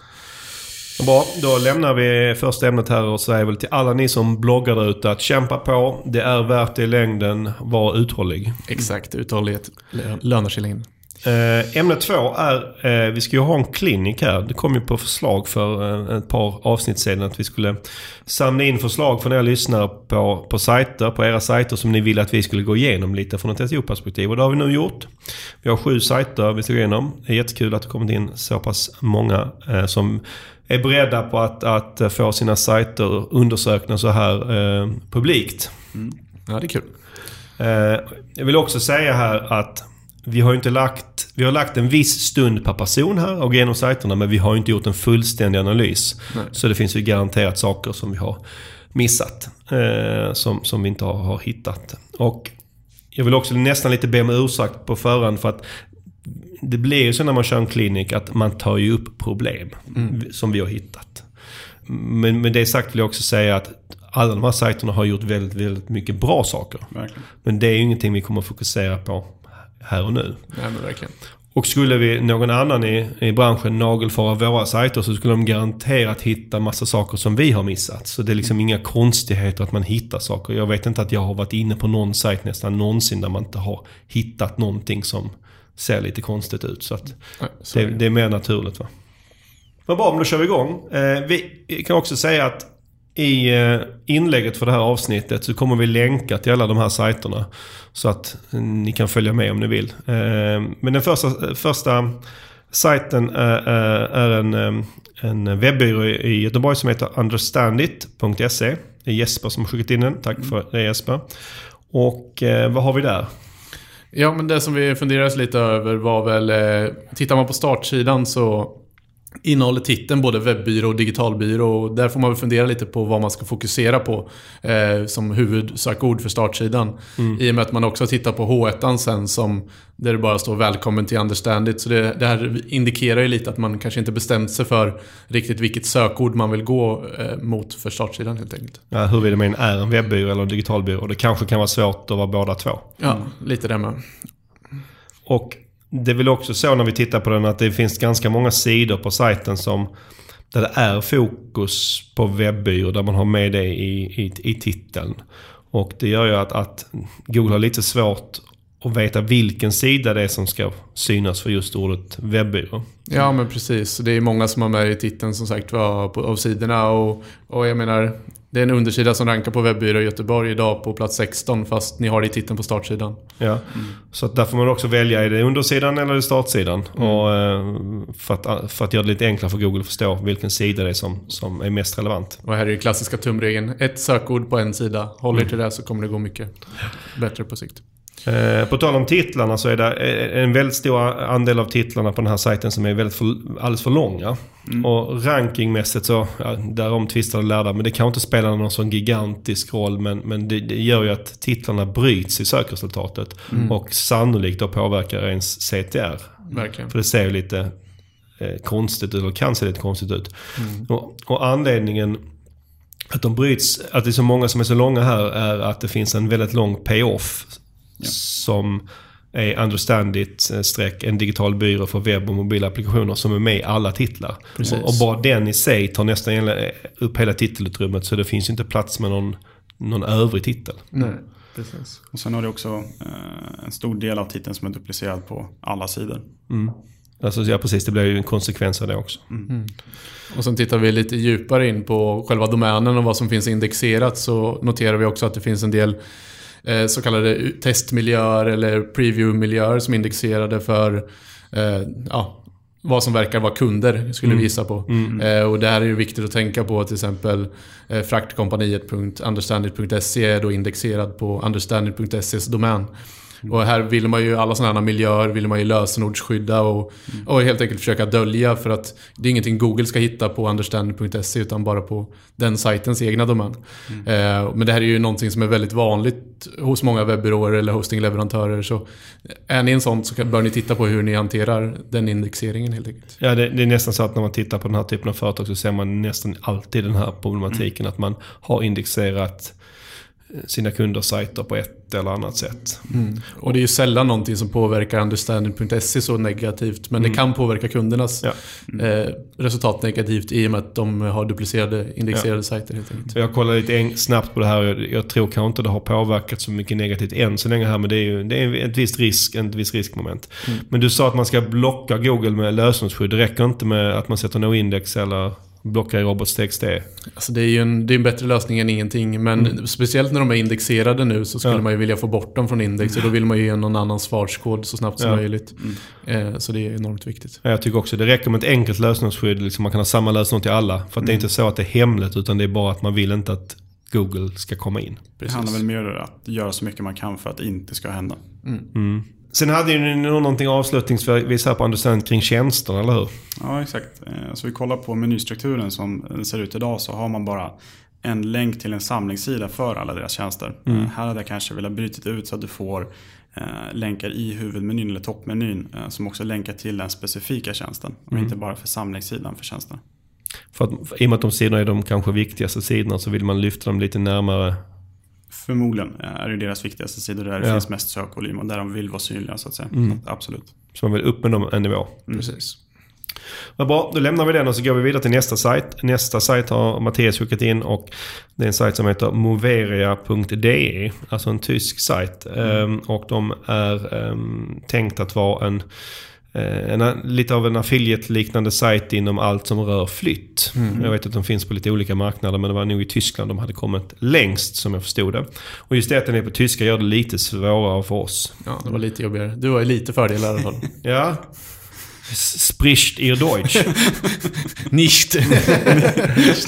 A: Bra, då lämnar vi första ämnet här och säger väl till alla ni som bloggar där ute att kämpa på. Det är värt det i längden. Var uthållig.
B: Exakt, uthållighet lö- lönar sig i längden.
A: Eh, ämne två är, eh, vi ska ju ha en klinik här. Det kom ju på förslag för eh, ett par avsnitt sedan att vi skulle samla in förslag från er lyssnare på, på sajter, på era sajter som ni ville att vi skulle gå igenom lite från ett SEO-perspektiv. Och det har vi nu gjort. Vi har sju sajter vi ska gå igenom. Det är jättekul att det kommit in så pass många som är beredda på att, att få sina sajter undersökna så här eh, publikt.
B: Ja, det är kul.
A: Jag vill också säga här att vi har inte lagt... Vi har lagt en viss stund per person här och genom sajterna men vi har inte gjort en fullständig analys.
B: Nej.
A: Så det finns ju garanterat saker som vi har missat. Eh, som, som vi inte har, har hittat. Och jag vill också nästan lite be om ursäkt på förhand för att det blir ju så när man kör en klinik att man tar ju upp problem som vi har hittat. Men med det sagt vill jag också säga att alla de här sajterna har gjort väldigt, väldigt mycket bra saker.
C: Verkligen.
A: Men det är ju ingenting vi kommer fokusera på här och nu.
B: Nej, men verkligen.
A: Och skulle vi, någon annan i, i branschen nagelfara våra sajter så skulle de garanterat hitta massa saker som vi har missat. Så det är liksom inga konstigheter att man hittar saker. Jag vet inte att jag har varit inne på någon sajt nästan någonsin där man inte har hittat någonting som ser lite konstigt ut. Så att
B: Nej,
A: det,
B: är det.
A: är mer naturligt va. Men bra, men då kör vi igång. Eh, vi kan också säga att i eh, inlägget för det här avsnittet så kommer vi länka till alla de här sajterna. Så att eh, ni kan följa med om ni vill. Eh, men den första, första sajten är, en, en webbyrå i Göteborg som heter understandit.se. Det är Jesper som har skickat in den. Tack för det Jesper. Och vad har vi där?
B: Ja, men det som vi funderade lite över var väl... Tittar man på startsidan så innehåller titeln både webbyrå och digitalbyrå. Och där får man väl fundera lite på vad man ska fokusera på eh, som huvudsökord för startsidan. I och med att man också har tittat på H1 sen som där det bara står välkommen till Understandit. Så det, det här indikerar ju lite att man kanske inte bestämt sig för riktigt vilket sökord man vill gå eh, mot för startsidan helt enkelt.
A: Ja, huruvida man är en webbyrå eller en digitalbyrå. Det kanske kan vara svårt att vara båda två.
B: Ja, lite det med.
A: Och det är väl också så när vi tittar på den att det finns ganska många sidor på sajten som där det är fokus på webbyrå, där man har med det i, i, i titeln. Och det gör ju att, att Google har lite svårt att veta vilken sida det är som ska synas för just ordet webbyrå.
B: Ja, men precis. Det är många som har med i titeln som sagt var på, av sidorna. Och, och jag menar, det är en undersida som rankar på webbyrå i Göteborg idag på plats 16 fast ni har det i titeln på startsidan.
A: Ja. Så att där får man också välja, är det undersidan eller är det startsidan? Och, eh, för, att, för att göra det lite enklare för Google att förstå vilken sida det är som, som är mest relevant.
B: Och här är den klassiska tumregeln. Ett sökord på en sida. Håll er till det så kommer det gå mycket bättre på sikt.
A: Eh, På tal om titlarna så är det eh, en väldigt stor andel av titlarna på den här sajten som är väldigt för, alldeles för långa. Och rankingmässigt så, ja, därom tvistade lärda, men det kan inte spela någon sån gigantisk roll. Men, men det, det gör ju att titlarna bryts i sökresultatet. Och sannolikt då påverkar ens CTR.
B: Verkligen.
A: För det ser ju lite eh, konstigt ut, eller kan se lite konstigt ut. Och, och anledningen att de bryts, att det är så många som är så långa här, är att det finns en väldigt lång payoff. Som är Understandit eh, streck en digital byrå för webb och mobila applikationer som är med i alla titlar.
B: Precis.
A: Och, och bara den i sig tar nästan hela, upp hela titelutrymmet så det finns ju inte plats med någon, någon övrig titel.
B: Nej, Precis.
C: Och sen har du också eh, en stor del av titeln som är duplicerad på alla sidor.
A: Mm. Alltså, ja, precis. Det blir ju en konsekvens av det också.
B: Och sen tittar vi lite djupare in på själva domänen och vad som finns indexerat så noterar vi också att det finns en del eh, så kallade testmiljöer eller preview-miljöer som indexerade för eh, ja, vad som verkar vara kunder, skulle vi gissa på. Eh, och det här är ju viktigt att tänka på. Till exempel eh, fraktkompaniet.understandit.se är då indexerad på understandit.ses domän. Och här vill man ju, alla sådana här miljöer vill man ju lösenordsskydda och, och helt enkelt försöka dölja för att det är ingenting Google ska hitta på understanding.se utan bara på den sajtens egna domän. Eh, men det här är ju någonting som är väldigt vanligt hos många webbyråer eller hostingleverantörer. Så är ni en sån så bör ni titta på hur ni hanterar den indexeringen helt enkelt.
A: Ja, det, det är nästan så att när man tittar på den här typen av företag så ser man nästan alltid den här problematiken. Att man har indexerat sina kunders sajter på ett eller annat sätt.
B: Och det är ju sällan någonting som påverkar understanding.se så negativt. Men det kan påverka kundernas
A: Ja.
B: eh, resultat negativt i och med att de har duplicerade, indexerade sajter helt enkelt.
A: Jag kollade lite snabbt på det här jag, jag tror kanske inte det har påverkat så mycket negativt än så länge här. Men det är ju det är ett visst risk, ett visst riskmoment. Men du sa att man ska blocka Google med lösenordsskydd. Det räcker inte med att man sätter noindex eller blockar i robots.txt.
B: Alltså det är ju en, det är en bättre lösning än ingenting. Men speciellt när de är indexerade nu så skulle
A: Ja.
B: man ju vilja få bort dem från index. Och då vill man ju ge någon annan svarskod så snabbt som
A: Ja.
B: möjligt. Eh, så det är enormt viktigt.
A: Ja, Jag tycker också det räcker med ett enkelt lösenordsskydd. Liksom man kan ha samma lösenord till alla. För att det är inte så att det är hemligt utan det är bara att man vill inte att Google ska komma in.
C: Det handlar väl mer om att göra så mycket man kan för att det inte ska hända.
A: Sen hade ni någonting avslutningsvis här på Understand kring tjänsterna, eller hur?
C: Ja, exakt. Eh, Så vi kollar på menystrukturen som ser ut idag så har man bara en länk till en samlingssida för alla deras tjänster. Eh, Här hade jag kanske velat bryta ut så att du får eh, länkar i huvudmenyn eller toppmenyn som också länkar till den specifika tjänsten och inte bara för samlingssidan för tjänsterna.
A: För att, I och med att de sidorna är de kanske viktigaste sidorna så vill man lyfta dem lite närmare.
C: Förmodligen eh, är det deras viktigaste sidor där det
A: Ja.
C: finns mest sökvolym och där de vill vara synliga så att säga. Absolut.
A: Så man vill upp med dem en nivå.
B: Precis.
A: Vad bra, då lämnar vi den och så går vi vidare till nästa sajt. Nästa sajt har Mattias skickat in och det är en sajt som heter moveria.de. Alltså en tysk sajt. Ehm, och de är um, tänkt att vara en, en, lite av en affiliate-liknande sajt inom allt som rör flytt. Jag vet att de finns på lite olika marknader men det var nog i Tyskland de hade kommit längst som jag förstod det. Och just det att den är på tyska gör det lite svårare för oss.
B: Ja, det var lite jobbigare. Du har ju lite fördelar i alla fall.
A: Ja. Spricht ihr Deutsch? *laughs*
B: Nicht! *laughs*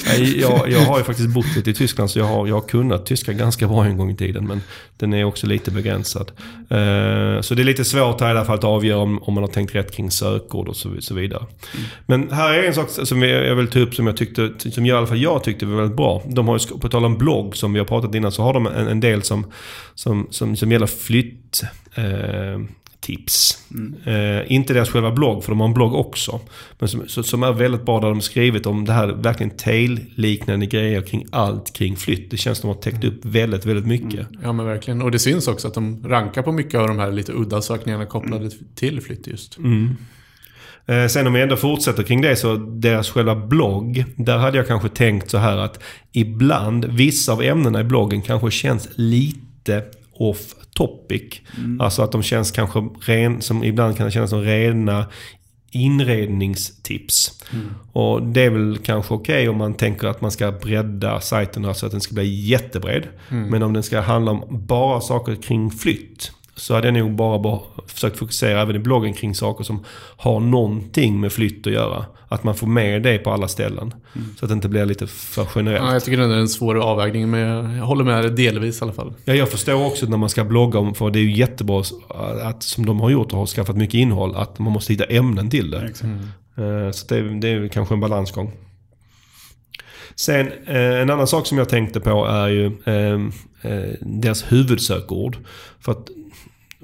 A: Nej, jag, jag har ju faktiskt bott lite i Tyskland så jag har, jag har kunnat tyska ganska bra en gång i tiden. Men den är också lite begränsad. Eh, så det är lite svårt här i alla fall att avgöra om, om man har tänkt rätt kring sökord och så, så vidare. Men här är en sak som jag vill ta upp som jag tyckte, som jag, i alla fall jag tyckte var väldigt bra. De har ju, på tal om blogg som vi har pratat innan, så har de en, en del som, som, som, som gäller flytt. Eh, tips. Eh, inte deras själva blogg, för de har en blogg också. Men som, som är väldigt bra där de skrivit om det här verkligen tail-liknande grejer kring allt kring flytt. Det känns som att de har täckt upp väldigt, väldigt mycket.
B: Ja men verkligen. Och det syns också att de rankar på mycket av de här lite udda sökningarna kopplade till flytt just.
A: Eh, sen om vi ändå fortsätter kring det så deras själva blogg. Där hade jag kanske tänkt så här att ibland, vissa av ämnena i bloggen kanske känns lite off topic. Alltså att de känns kanske ren, som ibland kan kännas som rena inredningstips. Och det är väl kanske okej om man tänker att man ska bredda sajten så att den ska bli jättebred. Men om den ska handla om bara saker kring flytt. Så hade jag nog bara, bara försökt fokusera även i bloggen kring saker som har någonting med flytt att göra. Att man får med det på alla ställen. Så att det inte blir lite för generellt.
B: Ja, jag tycker det är en svår avvägning men jag håller med dig delvis i alla fall.
A: Ja, jag förstår också när man ska blogga om, för det är ju jättebra att, som de har gjort och har skaffat mycket innehåll, att man måste hitta ämnen till det.
C: Exakt.
A: Eh, Så det, är- det är kanske en balansgång. Sen eh, en annan sak som jag tänkte på är ju eh, deras huvudsökord. För att,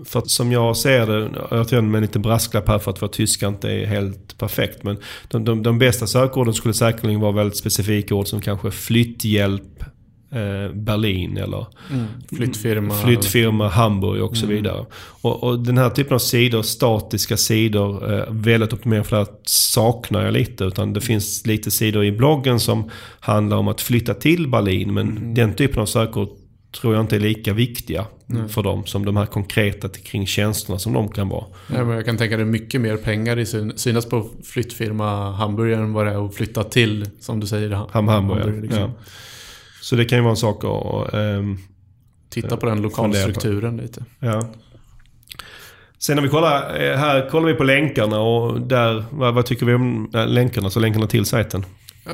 A: för att som jag ser det, jag tror med en liten brasklapp här för att vår tyska inte är helt perfekt. Men de, de, de bästa sökorden skulle säkerligen vara väldigt specifika ord som kanske flytthjälp eh, Berlin eller
B: Flyttfirma.
A: flyttfirma Hamburg och så vidare. Och, och den här typen av sidor, statiska sidor, eh, väldigt optimerade för här saknar jag lite. Utan det finns lite sidor i bloggen som handlar om att flytta till Berlin. Men den typen av sökord tror jag inte är lika viktiga för dem som de här konkreta kring tjänsterna som de kan vara.
B: Ja, men jag kan tänka dig mycket mer pengar i syn- synas på flyttfirma Hamburger än vad det är att flytta till, som du säger, ha-
A: Ham Hamburger.
B: liksom.
A: Ja. Så det kan ju vara en sak att... ehm,
B: Titta på den lokalstrukturen lite.
A: Ja. Sen när vi kollar, eh, här kollar vi på länkarna och där, vad, vad tycker vi om äh, länkarna? Så länkarna till sajten.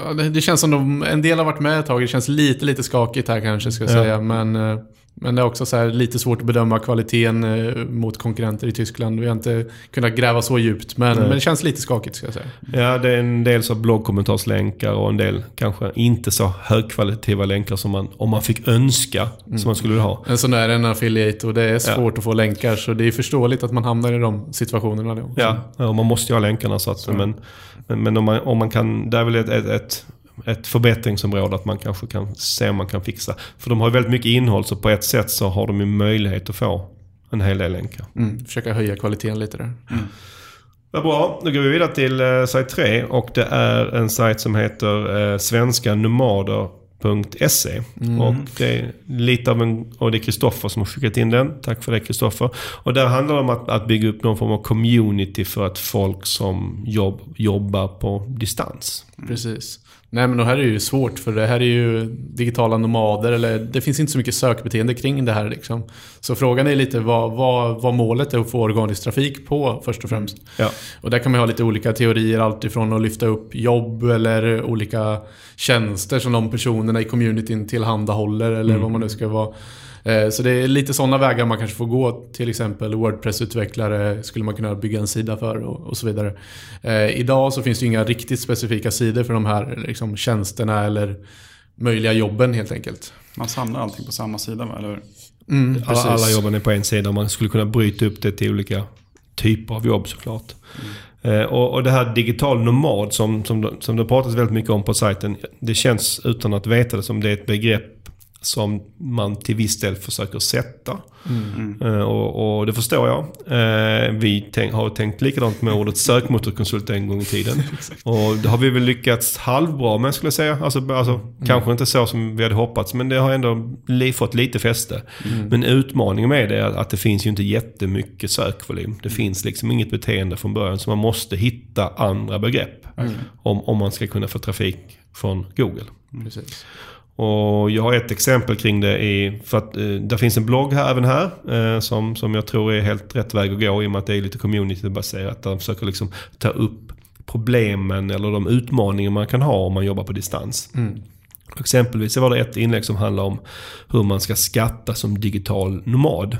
B: Ja, det, det känns som de, en del har varit med ett tag. Det känns lite, lite skakigt här kanske, ska jag
A: Ja.
B: säga. Men, eh, men det är också så här, lite svårt att bedöma kvaliteten eh, mot konkurrenter i Tyskland. Vi har inte kunnat gräva så djupt, men,
A: Nej.
B: men det känns lite skakigt, ska jag säga.
A: Ja, det är en del så bloggkommentarslänkar och en del kanske inte så högkvalitativa länkar som man, om man fick önska, som man skulle vilja ha.
B: Men så är det en affiliate och det är svårt
A: Ja.
B: att få länkar, så det är förståeligt att man hamnar i de situationerna. Då.
A: Ja, och man måste ju ha länkarna så att, men, men, men om, man, om man kan, det är väl ett, ett, ett, ett förbättringsområde att man kanske kan se om man kan fixa. För de har ju väldigt mycket innehåll så på ett sätt så har de ju möjlighet att få en hel del länkar.
B: Mm, försöka höja kvaliteten lite där.
A: Vad bra, då går vi vidare till eh, sajt 3 och det är en sajt som heter eh, svenskanomader.se. Och det är lite av en, och det är Kristoffer som har skickat in den. Tack för det Kristoffer. Och där handlar det om att, att bygga upp någon form av community för att folk som jobb, jobbar på distans.
B: Precis. Nej men det här är ju svårt för det här är ju digitala nomader eller det finns inte så mycket sökbeteende kring det här liksom. Så frågan är lite vad, vad, vad målet är att få organisk trafik på först och främst.
A: Ja.
B: Och där kan man ha lite olika teorier, allt ifrån att lyfta upp jobb eller olika tjänster som de personerna i communityn tillhandahåller eller vad man nu ska vara. Eh, Så det är lite sådana vägar man kanske får gå. Till exempel Wordpress-utvecklare skulle man kunna bygga en sida för och, och så vidare. Eh, idag så finns det inga riktigt specifika sidor för de här liksom, tjänsterna eller möjliga jobben helt enkelt.
C: Man samlar allting på samma sida, eller hur?
B: Mm,
A: Alla, alla jobben är på en sida. Man skulle kunna bryta upp det till olika typer av jobb såklart. Eh, och, och det här digital nomad som, som, som det pratas väldigt mycket om på sajten. Det känns utan att veta det som det är ett begrepp som man till viss del försöker sätta. Eh, och, och det förstår jag. Eh, vi tänk, har tänkt likadant med ordet sökmotorkonsult en gång i tiden. *laughs* och det har vi väl lyckats halvbra med skulle jag säga. Alltså, alltså, Kanske inte så som vi hade hoppats men det har ändå li, fått lite fäste. Men utmaningen med det är att det finns ju inte jättemycket sökvolym. Det finns liksom inget beteende från början så man måste hitta andra begrepp. Om, om man ska kunna få trafik från Google.
B: Precis.
A: Och jag har ett exempel kring det i, för att eh, det finns en blogg här även här eh, som, som jag tror är helt rätt väg att gå i och med att det är lite communitybaserat. Där de försöker liksom ta upp problemen eller de utmaningar man kan ha om man jobbar på distans. Mm. Exempelvis var det ett inlägg som handlar om hur man ska skatta som digital nomad.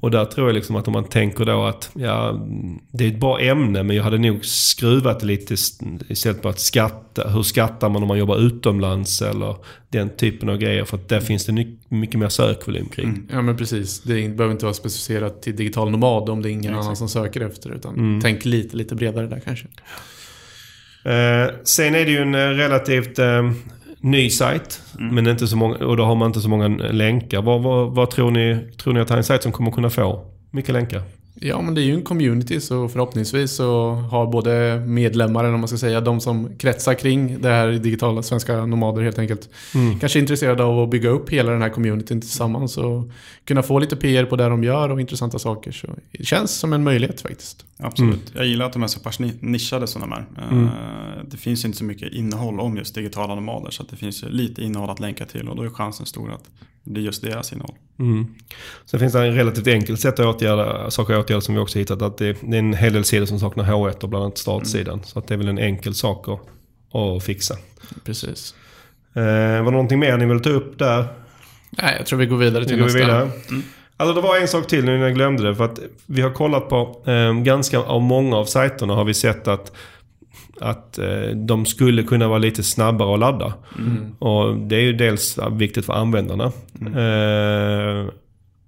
A: Och där tror jag liksom att om man tänker då att ja, det är ett bra ämne men jag hade nog skruvat det lite ist- istället på att skatta. Hur skattar man om man jobbar utomlands eller den typen av grejer. För att där finns det mycket mer sökvolym kring.
B: Ja men precis. Det behöver inte vara specificerat till digital nomad om det är ingen annan som söker efter. Utan tänk lite, lite bredare där kanske.
A: Eh, sen är det ju en eh, relativt eh, ny sajt. Men inte så många, och då har man inte så många länkar. Vad, vad, vad tror, ni, tror ni att det här är en sajt som kommer kunna få mycket länkar?
B: Ja, men det är ju en community så förhoppningsvis så har både medlemmar, eller om man ska säga, de som kretsar kring det här digitala svenska nomader helt enkelt. Kanske intresserade av att bygga upp hela den här communityn tillsammans och kunna få lite PR på det de gör och intressanta saker. Så det känns som en möjlighet faktiskt.
C: Absolut. Jag gillar att de är så pass ni- nischade som de är. Eh, Det finns ju inte så mycket innehåll om just digitala nomader. Så att det finns lite innehåll att länka till och då är chansen stor att det blir just deras innehåll.
A: Mm. Sen finns det en relativt enkelt sätt att åtgärda saker och åtgärder som vi också hittat. Att det, är en hel del sidor som saknar H1 och bland annat startsidan. Så att det är väl en enkel sak att, att fixa.
B: Precis.
A: Eh, var det någonting mer ni vill ta upp där?
B: Nej, jag tror vi går vidare till
A: går vi
B: nästa.
A: vidare. Alltså det var en sak till när jag glömde det. För att vi har kollat på eh, ganska av många av sajterna har vi sett att att eh, de skulle kunna vara lite snabbare att ladda. Och det är ju dels viktigt för användarna. Eh,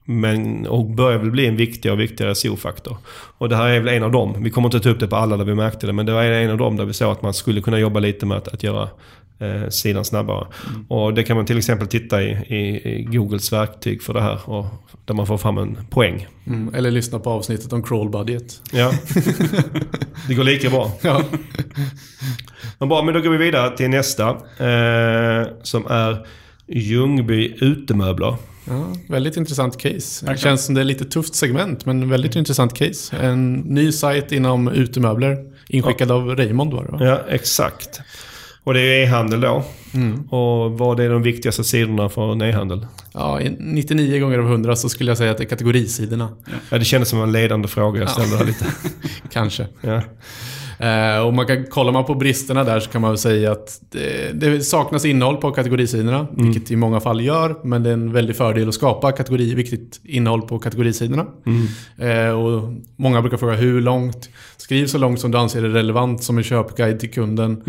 A: men, och börjar väl bli en viktigare och viktigare SEO-faktor. Och det här är väl en av dem. Vi kommer inte ta upp det på alla där vi märkte det. Men det var en av dem där vi såg att man skulle kunna jobba lite med att, att göra eh, sidan snabbare. Och det kan man till exempel titta i, i, i Googles verktyg för det här. Och, där man får fram en poäng.
B: Mm, eller lyssna på avsnittet om crawl budget.
A: Ja. *laughs* det går lika bra.
B: Ja.
A: Men bra, men då går vi vidare till nästa. Eh, som är Ljungby Utemöbler.
B: Ja, väldigt intressant case. Det känns som det är lite tufft segment, men väldigt intressant case. En ny sajt inom utemöbler, inskickad av Raymond var det va?
A: Ja, exakt. Och det är e-handel då. Och vad är de viktigaste sidorna för en e-handel?
B: Ja, i 99 gånger av 100 så skulle jag säga att det är kategorisidorna.
A: Ja, det kändes som en ledande fråga jag ställde här lite. *laughs*
B: Kanske.
A: Ja.
B: Eh, och man kan, kollar man på bristerna där så kan man väl säga att det, det saknas innehåll på kategorisidorna. Vilket i många fall gör, men det är en väldig fördel att skapa kategori, viktigt innehåll på kategorisidorna. Eh, och många brukar fråga hur långt? Skriv så långt som du anser är relevant som en köpguide till kunden.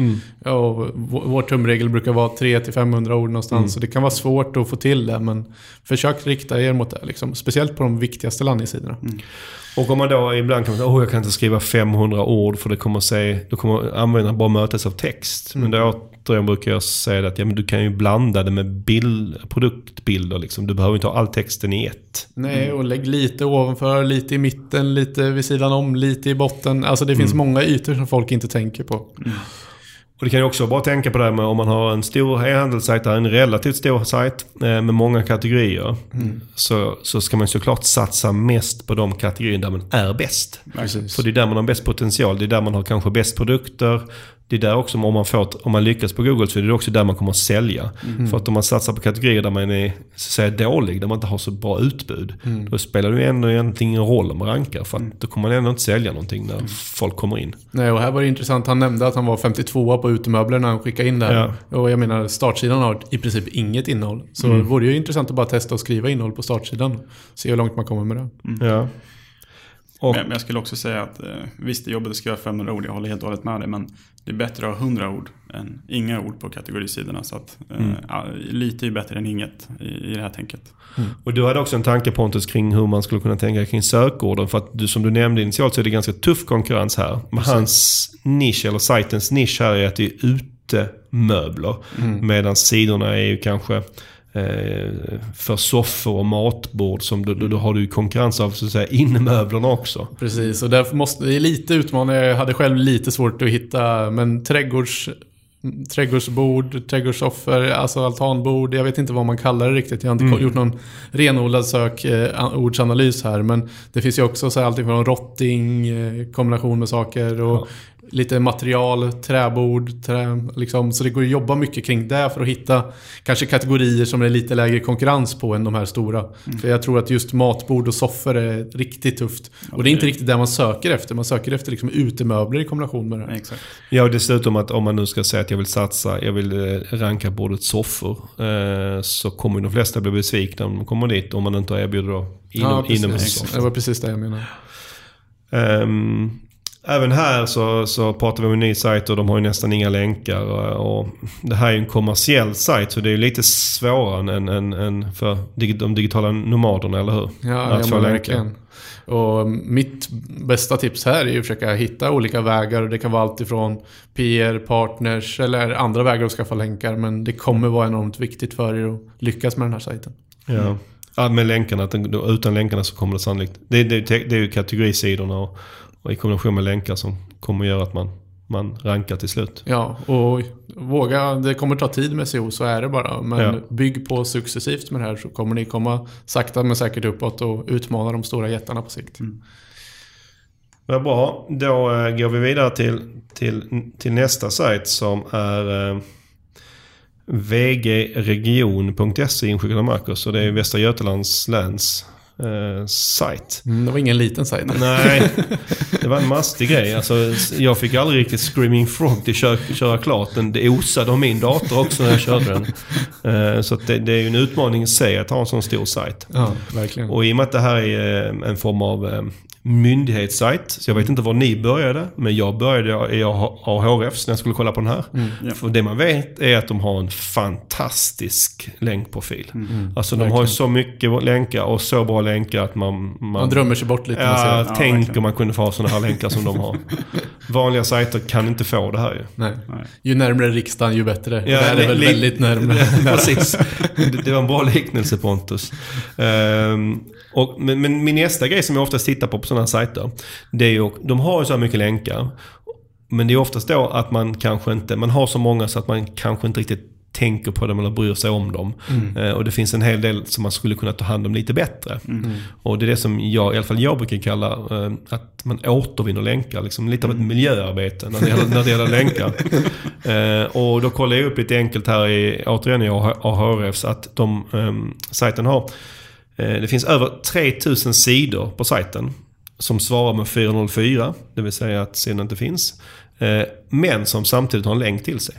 B: Ja, och vår, tumregel brukar vara 300-500 ord någonstans. Så det kan vara svårt att få till det, men försök rikta er mot det. Liksom. Speciellt på de viktigaste landningssidorna.
A: Och om man då ibland kan säga åh jag kan inte skriva 500 ord för det kommer att se, då kommer användaren bara mötas av text. Men då återigen brukar jag säga att ja, men du kan ju blanda det med bild, produktbilder. Liksom. Du behöver inte ha all texten i ett.
B: Nej, och lägg lite ovanför, lite i mitten, lite vid sidan om, lite i botten. Alltså det finns många ytor som folk inte tänker på.
A: Och det kan ju också bara tänka på det här med om man har en stor e-handelssajt, en relativt stor sajt eh, med många kategorier. Så, så ska man såklart satsa mest på de kategorier där man är bäst.
B: Precis.
A: För det är där man har bäst potential, det är där man har kanske bäst produkter. Det är där också, om man, får, om man lyckas på Google så är det också där man kommer att sälja. För att om man satsar på kategorier där man är så att säga, dålig, där man inte har så bra utbud. Då spelar det ju ändå egentligen ingen roll om man rankar. För att då kommer man ändå inte sälja någonting när folk kommer in.
B: Nej, och här var det intressant. Han nämnde att han var 52 på utemöbler när han skickade in det här. Och jag menar, startsidan har i princip inget innehåll. Så det vore ju intressant att bara testa att skriva innehåll på startsidan. Se hur långt man kommer med det.
A: Ja. Och,
C: Men men jag skulle också säga att eh, visst, det är jobbigt att skriva 500 ord, jag håller helt och hållet med dig. Men det är bättre att ha 100 ord än inga ord på kategorisidorna. Så att eh, ja, lite är bättre än inget i, i det här tänket.
A: Och du hade också en tanke Pontus kring hur man skulle kunna tänka kring sökorden. För att du, som du nämnde initialt så är det ganska tuff konkurrens här. Men hans nisch, eller sajtens nisch här är att det är utemöbler. Medan sidorna är ju kanske eh, för soffor och matbord. Som då, då, har du konkurrens av så att säga innemöblerna också.
B: Precis, och därför måste, det är lite utmanande. Jag hade själv lite svårt att hitta, men trädgårds, trädgårdsbord, trädgårdssoffor, alltså altanbord. Jag vet inte vad man kallar det riktigt. Jag har inte gjort någon renodlad sökordsanalys här. Men det finns ju också så här, allting från rotting, eh, kombination med saker och lite material, träbord, trä, liksom. Så det går att jobba mycket kring det för att hitta kanske kategorier som det är lite lägre konkurrens på än de här stora. För jag tror att just matbord och soffor är riktigt tufft. Och det är inte riktigt det man söker efter. Man söker efter liksom utemöbler i kombination med det. här.
C: Exakt.
A: Ja, och dessutom att om man nu ska säga att jag vill satsa, jag vill eh, ranka bordet soffor. Eh, så kommer de flesta bli besvikna om de kommer dit. Om man inte erbjuder då inom,
B: Ja, precis. Det var precis det jag menade.
A: Ehm, även här så, så pratar vi om en ny sajt och de har ju nästan inga länkar. Och, och det här är ju en kommersiell sajt så det är ju lite svårare än, än, än för de digitala nomaderna, eller hur?
B: Ja,
A: Att
B: ja
A: få länkar.
B: Och mitt bästa tips här är ju att försöka hitta olika vägar. Det kan vara allt ifrån PR, partners eller andra vägar att skaffa länkar. Men det kommer vara enormt viktigt för er att lyckas med den här sajten.
A: Ja. ja, med länkarna. Utan länkarna så kommer det sannolikt... Det, det, det är ju kategorisidorna och, och i kombination med länkar som kommer göra att man, man rankar till slut.
B: Ja, och våga. Det kommer ta tid med SEO, så är det bara. Men
A: Ja.
B: bygg på successivt med det här så kommer ni komma sakta men säkert uppåt och utmana de stora jättarna på sikt.
A: Vad bra. Då eh, går vi vidare till, till, till nästa sajt som är eh, vgregion.se inskickad av Marcus. Och det är Västra Götalands läns eh, sajt.
B: Mm, det var ingen liten sajt.
A: Nej, *laughs* det var en mastig grej. Alltså, jag fick aldrig riktigt Screaming Frog till att köra, klart. Den, det osade om min dator också när jag körde den. *laughs* Eh, så det, det är ju en utmaning i sig att ha en sån stor sajt.
B: Ja, verkligen.
A: Och i och med att det här är eh, en form av eh, myndighetssajt. Så jag vet inte var ni började. Men jag började i AHRFs när jag skulle kolla på den här.
C: Ja.
A: För det man vet är att de har en fantastisk länkprofil.
B: Mm.
A: Alltså de har ju så mycket länkar och så bra länkar att man... Man,
B: Man drömmer sig bort lite. när man ser
A: Ja.
C: Ja,
A: tänk
C: verkligen.
A: om man kunde få ha sådana här länkar som de har. *laughs* Vanliga sajter kan inte få det här ju.
B: Nej.
C: Nej.
B: Ju närmare riksdagen ju bättre.
A: Ja,
B: det här är väl väldigt närmare. *laughs*
A: Precis. *laughs* Det, det var en bra liknelse Pontus. Ehm, och, men, men min nästa grej som jag oftast tittar på på sådana här sajter. Det är ju, de har ju så här mycket länkar. Men det är oftast då att man kanske inte, man har så många så att man kanske inte riktigt tänker på dem eller bryr sig om dem. Eh, och det finns en hel del som man skulle kunna ta hand om lite bättre. Och det är det som jag, i alla fall jag brukar kalla eh, att man återvinner länkar. Liksom lite av ett miljöarbete när det gäller, när det gäller länkar. *laughs* Eh, och då kollar jag upp lite enkelt här i, återigen i Ahrefs att de, eh, sajten har, det finns över 3000 sidor på sajten som svarar med 404, det vill säga att sidan inte finns. Eh, men som samtidigt har en länk till sig.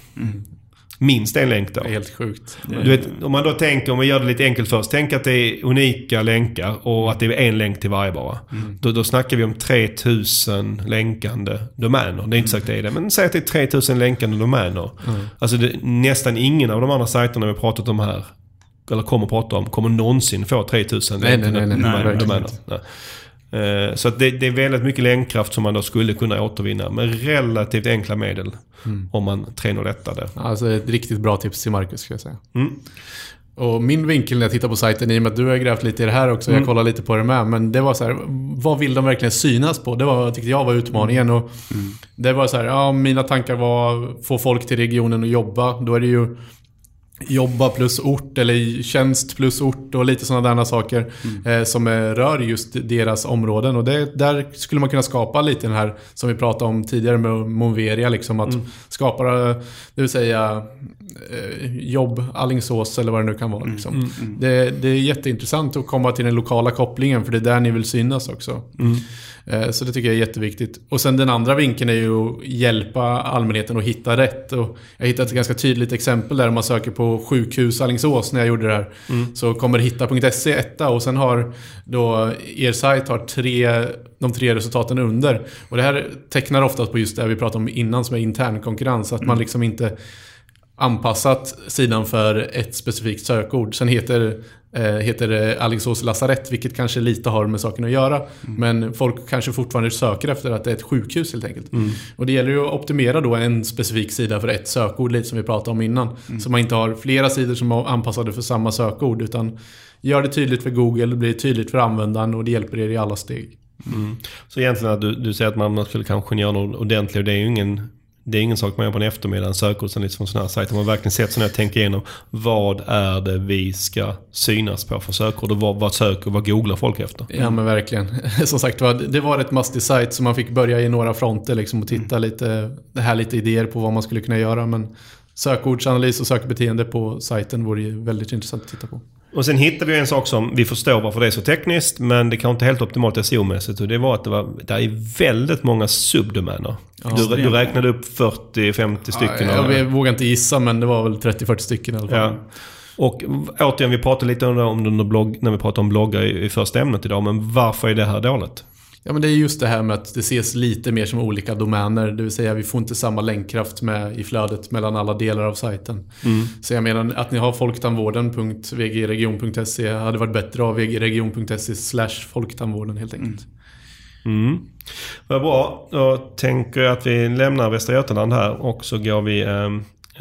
A: Minst en länk då.
B: Helt sjukt.
A: Du vet, om man då tänker, om vi gör det lite enkelt först. Tänk att det är unika länkar och att det är en länk till varje bara. Då, då snackar vi om 3000 länkande domäner. Det är inte sagt det är det, men säg att det är 3000 länkande domäner. Alltså det, nästan ingen av de andra sajterna vi har pratat om här, eller kommer att prata om, kommer någonsin få 3000
B: Nej, nej, nej, nej,
A: domäner.
C: verkligen
A: domäner. Nej. Eh, Så att det, det är väldigt mycket länkkraft som man då skulle kunna återvinna med relativt enkla medel. Om man tränar detta. Det.
B: Alltså ett riktigt bra tips till Marcus ska jag säga.
A: Mm.
B: Och min vinkel när jag tittar på sajten, i och med att du har grävt lite i det här också,
A: Mm.
B: jag kollar lite på det med, men det var så här, vad vill de verkligen synas på? Det var, tyckte jag var utmaningen. Och Det var så här, ja, mina tankar var få folk till regionen och jobba. Då är det ju jobba plus ort eller tjänst plus ort och lite sådana där saker eh, som rör just deras områden. Och det, där skulle man kunna skapa lite den här som vi pratade om tidigare med Monveria, liksom att skapa, eh, det vill säga jobb, Allingsås eller vad det nu kan vara. Liksom. Det, det är jätteintressant att komma till den lokala kopplingen för det är där ni vill synas också. Eh, Så det tycker jag är jätteviktigt. Och sen den andra vinkeln är ju att hjälpa allmänheten att hitta rätt. Och jag hittade ett ganska tydligt exempel där om man söker på sjukhus Alingsås när jag gjorde det här. Så kommer hitta.se etta och sen har då er sajt har tre, de tre resultaten under. Och det här tecknar oftast på just det vi pratade om innan som är intern konkurrens. Att man liksom inte anpassat sidan för ett specifikt sökord. Sen heter, eh, heter det Alingsås lasarett, vilket kanske lite har med saken att göra. Men folk kanske fortfarande söker efter att det är ett sjukhus helt enkelt. Och det gäller ju att optimera då en specifik sida för ett sökord, lite som vi pratade om innan. Så man inte har flera sidor som är anpassade för samma sökord, utan gör det tydligt för Google, det blir tydligt för användaren och det hjälper er i alla steg.
A: Så egentligen att du, du säger att man man skulle kanske göra något ordentligt och det är ju ingen det är ingen sak man gör på en eftermiddag, en sökordsanalys från sådana här sajter. Man verkligen sätter sig ner och tänker igenom vad är det vi ska synas på för sökord och vad, vad söker vad googlar folk efter?
B: Ja men verkligen. *laughs* Som sagt var, det var ett mastig sajt så man fick börja i några fronter liksom och titta lite, det här lite idéer på vad man skulle kunna göra. Men sökordsanalys och sökbeteende på sajten vore ju väldigt intressant att titta på.
A: Och sen hittade vi en sak som vi förstår varför det är så tekniskt men det kanske inte helt optimalt SEO-mässigt och det var att det var, där är väldigt många subdomäner. du, du räknade upp 40-50 stycken.
B: Ja,
A: av-
B: jag vågar inte gissa men det var väl 30-40 stycken i alla fall.
A: Ja. Och återigen, vi pratade lite om det det blogg, när vi pratade om bloggar i, i första ämnet idag. Men varför är det här dåligt?
B: Ja men det är just det här med att det ses lite mer som olika domäner. Det vill säga vi får inte samma länkkraft med i flödet mellan alla delar av sajten. Så jag menar att ni har folktandvården.vgregion.se hade varit bättre av vgregion.se slash folktandvården helt enkelt.
A: Mm. Vad bra. Då tänker jag att vi lämnar Västra Götaland här och så går vi eh,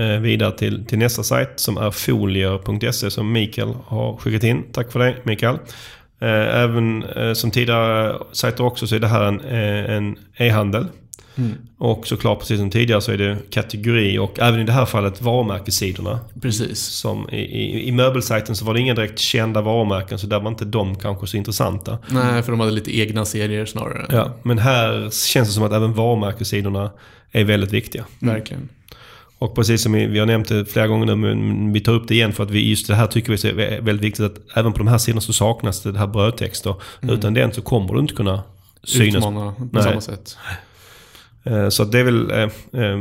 A: eh, vidare till, till nästa sajt som är folier.se som Mikael har skickat in. Tack för det Mikael. Eh, Även eh, som tidigare sajter också så är det här en, eh, en e-handel. Och såklart precis som tidigare så är det kategori och även i det här fallet varumärkessidorna.
B: Precis.
A: Som i, i, I möbelsajten så var det inga direkt kända varumärken så där var inte de kanske så intressanta.
B: Nej, för de hade lite egna serier snarare.
A: Ja, men här känns det som att även varumärkessidorna är väldigt viktiga.
B: Verkligen.
A: Och precis som vi, har nämnt det flera gånger nu, men vi tar upp det igen för att vi just det här tycker vi är väldigt viktigt att även på de här sidorna så saknas det, det här brödtexter. Utan den så kommer du inte kunna synas.
B: Utmana på
A: Nej.
B: samma sätt.
A: Eh, Så det är väl... eh, eh,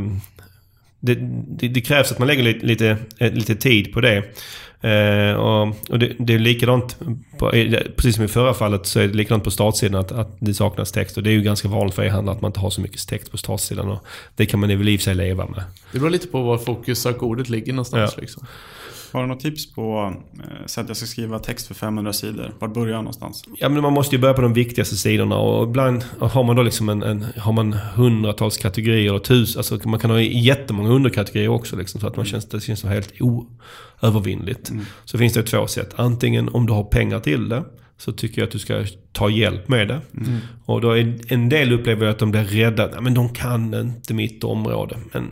A: Det, det, det krävs att man lägger lite, lite, eh, lite tid på det. Eh, och och det, det är likadant, på, precis som i förra fallet så är det likadant på startsidan att, att det saknas text. Och det är ju ganska vanligt för e-handlare att man inte har så mycket text på startsidan. Och det kan man väl i och för sig leva med.
B: Det beror lite på var fokussökordet ligger någonstans.
A: Ja.
B: Liksom.
C: Har du något tips på eh, sätt jag ska skriva text för 500 sidor? Vart börjar jag någonstans?
A: Ja men man måste ju börja på de viktigaste sidorna och ibland har man då liksom en, en har man hundratals kategorier och tusen, alltså man kan ha jättemånga underkategorier också liksom så att man känns, det känns så helt oövervinnligt. Så finns det två sätt. Antingen om du har pengar till det så tycker jag att du ska ta hjälp med det. Och då är en del upplever att de blir rädda. Nej, men de kan inte mitt område. Men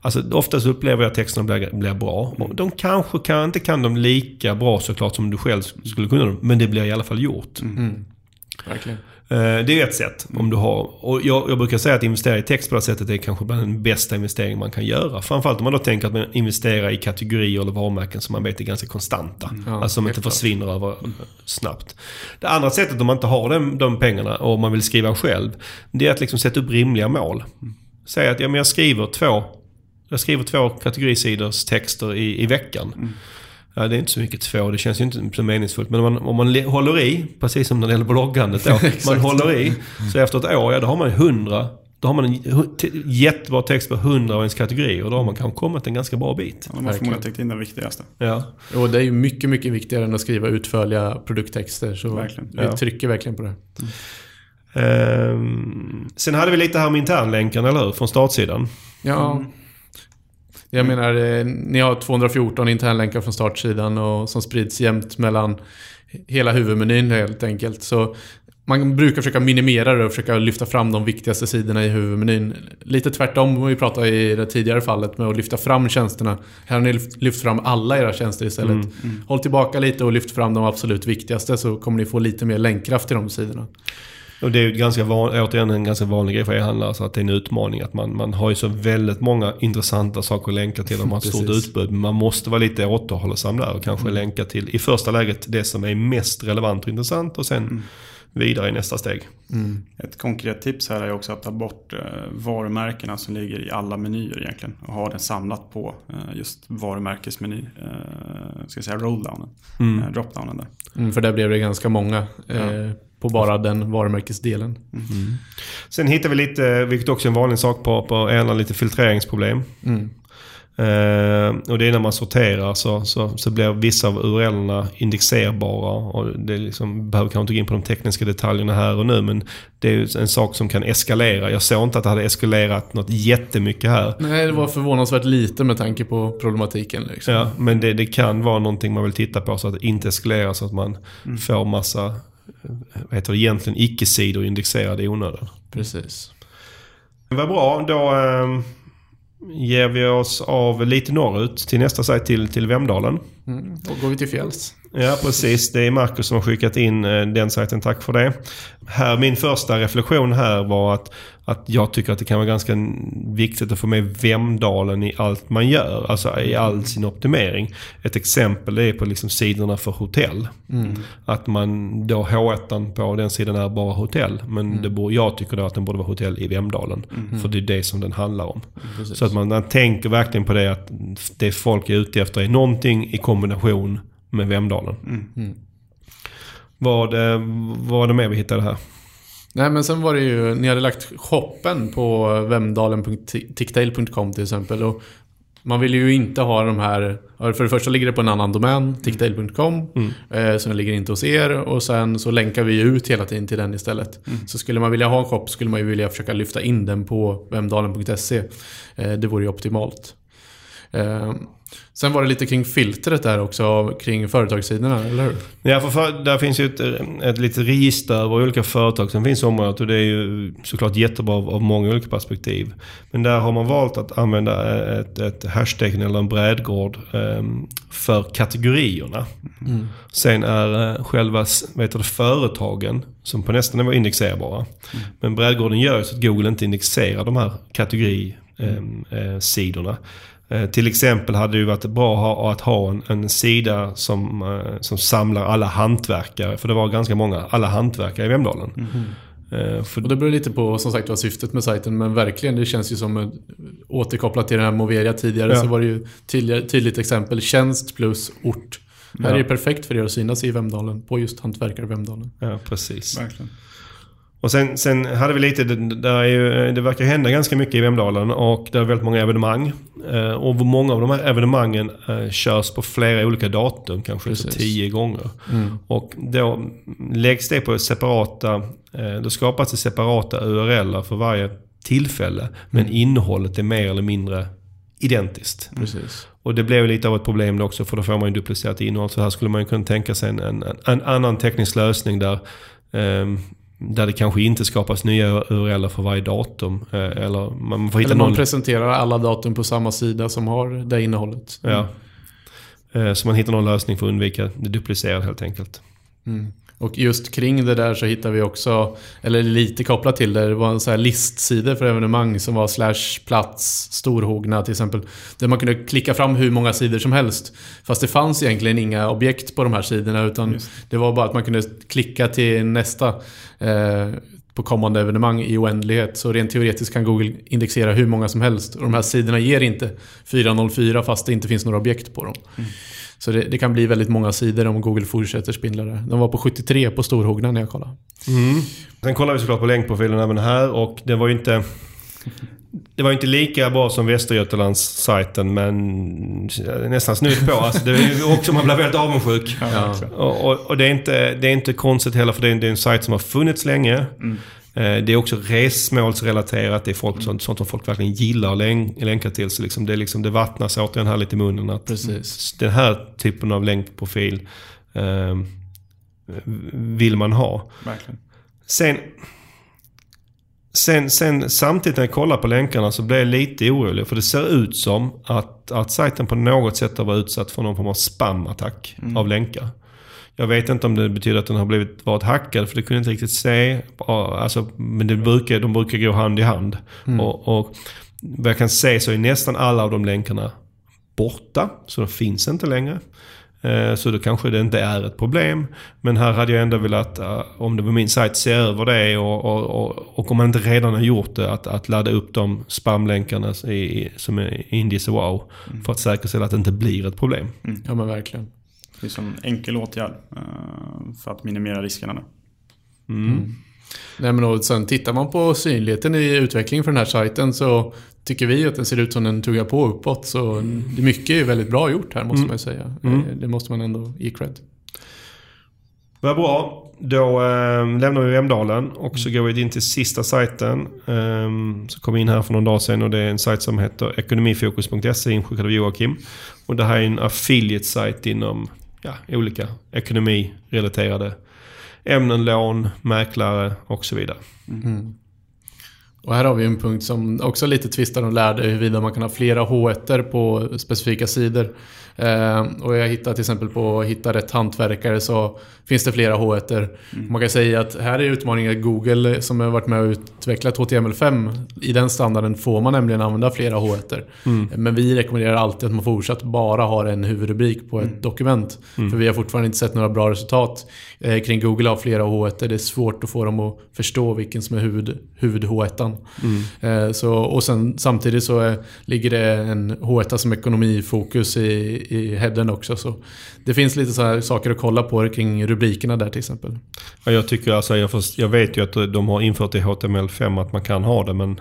A: Alltså oftast upplever jag att texterna blir, blir bra. Och de kanske kan, inte kan dem lika bra såklart som du själv skulle kunna dem. Men det blir i alla fall gjort.
B: Mm. Verkligen.
A: Eh, Det är ett sätt. Om du har, och jag, jag brukar säga att investera i text på det här sättet är kanske bland den bästa investering man kan göra. Framförallt om man då tänker att man investerar i kategorier eller varumärken som man vet är ganska konstanta.
B: Ja,
A: alltså som inte
B: klart.
A: försvinner över snabbt. Det andra sättet om man inte har de, de pengarna och man vill skriva själv. Det är att liksom sätta upp rimliga mål. Säg att ja, men jag skriver två jag skriver två kategorisidors texter i, i veckan. Ja, det är inte så mycket två, det känns ju inte så meningsfullt. Men om man, om man le- håller i, precis som när det gäller bloggandet då. *laughs* man håller i, så efter ett år, ja då har man 100. Då har man en jättebra text på 100 av ens kategorier. Och då har man kanske kommit en ganska bra bit.
C: Ja, har
B: Verkligen.
C: förmodligen täckt in det viktigaste.
A: Ja.
B: Och det är ju mycket, mycket viktigare än att skriva utförliga produkttexter. Så
C: Verkligen.
B: vi
A: Ja.
B: trycker verkligen på det.
A: Ehm, sen hade vi lite här med internlänken, eller hur? Från startsidan.
B: Ja. Jag menar, eh, ni har 214 internlänkar från startsidan och som sprids jämnt mellan hela huvudmenyn helt enkelt. Så man brukar försöka minimera det och försöka lyfta fram de viktigaste sidorna i huvudmenyn. Lite tvärtom om vi pratade i det tidigare fallet med att lyfta fram tjänsterna. Här har ni lyft- fram alla era tjänster istället. Håll tillbaka lite och lyft fram de absolut viktigaste så kommer ni få lite mer länkkraft till de sidorna.
A: Och det är ju ganska van, återigen en ganska vanlig grej för e-handlare. Så att det är en utmaning. Att man, man har ju så väldigt många intressanta saker att länka till. De har ett stort utbud. Men man måste vara lite återhållsam där och kanske länka till i första läget det som är mest relevant och intressant. Och sen vidare i nästa steg.
C: Ett konkret tips här är också att ta bort eh, varumärkena som ligger i alla menyer egentligen. Och ha det samlat på eh, just varumärkesmeny. Eh, ska jag säga rolldownen. Eh, dropdownen där.
B: Mm, för där blev det ganska många eh, på bara den varumärkesdelen.
A: Sen hittar vi lite, vilket också är en vanlig sak på, på e lite filtreringsproblem.
B: Mm.
A: Eh, och det är när man sorterar så, så, så blir vissa av URLerna indexerbara. Och det liksom, behöver kanske inte gå in på de tekniska detaljerna här och nu men det är en sak som kan eskalera. Jag såg inte att det hade eskalerat något jättemycket här.
B: Nej, det var förvånansvärt lite med tanke på problematiken. Liksom.
A: Ja, men det, det kan vara någonting man vill titta på så att det inte eskalerar så att man får massa vad heter det, egentligen icke-sidor indexerade i onödan.
B: Precis.
A: Vad bra, då eh, ger vi oss av lite norrut till nästa sajt till, till Vemdalen.
B: Mm. Då går vi till fjälls.
A: Ja, precis. Det är Marcus som har skickat in eh, den sajten. Tack för det. Här, min första reflektion här var att, att jag tycker att det kan vara ganska viktigt att få med Vemdalen i allt man gör. Alltså i all sin optimering. Ett exempel är på liksom sidorna för hotell. Att man då H1 på den sidan är bara hotell. Men det borde, jag tycker då att den borde vara hotell i Vemdalen. För det är det som den handlar om.
B: Precis.
A: Så att man, man tänker verkligen på det att det folk är ute efter är någonting i kombination med Vemdalen. Vad, eh, vad var det mer vi hittade här?
B: Nej, men sen var det ju... Ni hade lagt shoppen på vemdalen.ticktail.com till exempel. Och man vill ju inte ha de här... För det första ligger det på en annan domän, ticktail.com. Eh, så den ligger inte hos er. Och sen så länkar vi ut hela tiden till den istället. Så skulle man vilja ha en shop skulle man ju vilja försöka lyfta in den på vemdalen.se. Eh, det vore ju optimalt. Eh, sen var det lite kring filtret där också, kring företagssidorna, eller hur?
A: Ja, för, där finns ju ett, ett litet register över olika företag som finns i området och det är ju såklart jättebra av, av många olika perspektiv. Men där har man valt att använda ett, ett hashtag eller en brädgård eh, för kategorierna. Sen är eh, själva heter det, företagen, som på nästa nivå är indexerbara. Men brädgården gör ju så att Google inte indexerar de här kategorisidorna. Eh, till exempel hade det ju varit bra att ha, en, en sida som, eh, som samlar alla hantverkare. För det var ganska många, alla hantverkare i Vemdalen. Eh, för,
B: Och det beror lite på som sagt vad syftet med sajten. Men verkligen, det känns ju som återkopplat till den här Moveria tidigare
A: Ja.
B: så var det ju tydliga, tydligt exempel. Tjänst plus ort. Här
A: Ja.
B: är det perfekt för er att synas i Vemdalen. På just hantverkare Vemdalen.
A: ja, precis.
C: Verkligen.
A: Och sen, sen hade vi lite, det, är ju, det verkar hända ganska mycket i Vemdalen och det är väldigt många evenemang. Eh, och många av de här evenemangen eh, körs på flera olika datum, kanske
B: Precis.
A: tio gånger. Och då läggs det på separata, eh, då skapas det separata URLer för varje tillfälle. Men innehållet är mer eller mindre identiskt.
B: Precis.
A: Och det blev lite av ett problem också för då får man ju duplicerat innehåll. Så här skulle man ju kunna tänka sig en, en, en annan teknisk lösning där ehm, där det kanske inte skapas nya URL för varje datum. eh, Eller man får hitta
B: Eller man
A: någon...
B: presenterar alla datum på samma sida som har det innehållet.
A: Ja. Eh, Så man hittar någon lösning för att undvika det duplicerade helt enkelt.
B: Mm. Och just kring det där så hittar vi också, eller lite kopplat till det, det var en så här listsidor för evenemang som var slash plats, storhogna till exempel. Där man kunde klicka fram hur många sidor som helst. Fast det fanns egentligen inga objekt på de här sidorna utan
C: Just.
B: det var bara att man kunde klicka till nästa eh, på kommande evenemang i oändlighet. Så rent teoretiskt kan Google indexera hur många som helst. Och de här sidorna ger inte 404 fast det inte finns några objekt på dem. Så det, det kan bli väldigt många sidor om Google fortsätter spindla där. De var på 73 på storhogna när jag kollade.
A: Sen kollar vi såklart på länkprofilen även här och det var ju inte... Det var ju inte lika bra som Västergötlandssajten men nästan snudd på. Alltså, det är också, man blir väldigt avundsjuk.
B: Ja.
A: Och, och, och det, är inte, det är inte konstigt heller för det är, en- det är en sajt som har funnits länge. Eh, Det är också resmålsrelaterat. Det är folk, sånt, sånt som folk verkligen gillar att länk, länka till. Så liksom det, är liksom, det vattnas återigen här lite i munnen. Att
B: Precis.
A: Den här typen av länkprofil eh, vill man ha.
C: Verkligen.
A: Sen, sen, sen samtidigt när jag kollar på länkarna så blir jag lite orolig. För det ser ut som att, att sajten på något sätt har varit utsatt för någon form av spamattack av länkar. Jag vet inte om det betyder att den har blivit, varit hackad, för det kunde jag inte riktigt se. Alltså, men det brukar, de brukar gå hand i hand. Och, och vad jag kan se så är nästan alla av de länkarna borta, så de finns inte längre. Eh, Så då kanske det inte är ett problem. Men här hade jag ändå velat, eh, om det var min sajt, se över det och, och, och, och om man inte redan har gjort det, att, att ladda upp de spamlänkarna i, som är i Indies och Wow. För att säkerställa att det inte blir ett problem.
B: Ja men verkligen.
C: Det är som en enkel åtgärd eh, för att minimera riskerna. Där.
B: Nej, men och sen tittar man på synligheten i utvecklingen för den här sajten så tycker vi att den ser ut som den tuggar på uppåt. Så det mycket är väldigt bra gjort här måste man ju säga. Eh, Det måste man ändå ge cred.
A: Vad bra. Då eh, lämnar vi Vemdalen och så går vi in till sista sajten. Eh, så kom in här för någon dag sedan och det är en sajt som heter ekonomifokus.se inskickad av Joakim. Och det här är en affiliate-sajt inom ja, olika ekonomirelaterade ämnen, lån, mäklare och så vidare. Mm.
B: Och här har vi en punkt som också lite tvistar och lärde huruvida man kan ha flera H1 på specifika sidor. Eh, och jag hittar till exempel på Hitta rätt hantverkare så finns det flera H1. Man kan säga att här är utmaningen att Google som har varit med och utvecklat HTML5. I den standarden får man nämligen använda flera H1. Men vi rekommenderar alltid att man fortsatt bara har en huvudrubrik på ett dokument. För vi har fortfarande inte sett några bra resultat eh, kring Google har flera H1. Det är svårt att få dem att förstå vilken som är huvud, huvud H1. Eh, så, och sen, samtidigt så är, ligger det en H1 som ekonomifokus i, i headen också. Så det finns lite så saker att kolla på kring rubrikerna där till exempel.
A: Ja, jag, tycker alltså, jag, först, jag vet ju att de har infört i HTML5 att man kan ha det men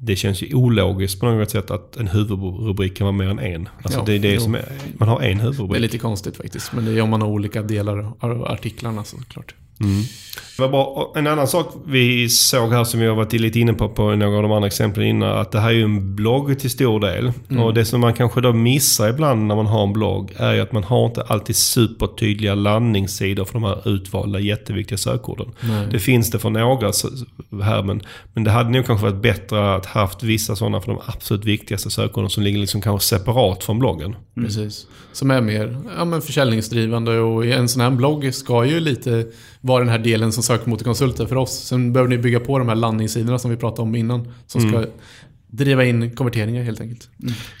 A: det känns ju ologiskt på något sätt att en huvudrubrik kan vara mer än en. Alltså
B: Ja,
A: det är det
B: jo.
A: som är, man har en
B: Det är
A: huvudrubrik.
B: lite konstigt faktiskt. Men det är om man har olika delar av artiklarna såklart.
A: Det var bra. En annan sak vi såg här som vi har varit lite inne på på några av de andra exemplen innan. Att det här är ju en blogg till stor del. Och det som man kanske då missar ibland när man har en blogg är ju att man har inte alltid supertydliga landningssidor för de här utvalda jätteviktiga sökorden.
B: Nej.
A: Det finns det för några här men, men det hade nog kanske varit bättre att haft vissa sådana för de absolut viktigaste sökorden som ligger liksom kanske separat från bloggen.
B: Precis. Som är mer ja, men försäljningsdrivande och en sån här blogg ska ju lite vara den här delen som sökmotorkonsulter för oss. Sen behöver ni bygga på de här landningssidorna som vi pratade om innan. Som ska driva in konverteringar helt enkelt.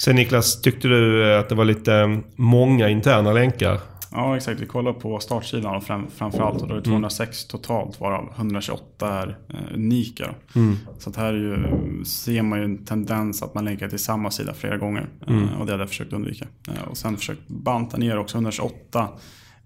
A: Sen Niklas, tyckte du eh, att det var lite eh, många interna länkar?
C: Ja, exakt. Vi kollar på startsidan och fram, framförallt. Och då är det 206 totalt varav 128 är eh, unika. då. Så att här är ju, ser man ju en tendens att man länkar till samma sida flera gånger. Eh, och det hade jag försökt undvika. Eh, och sen försökt banta ner också 128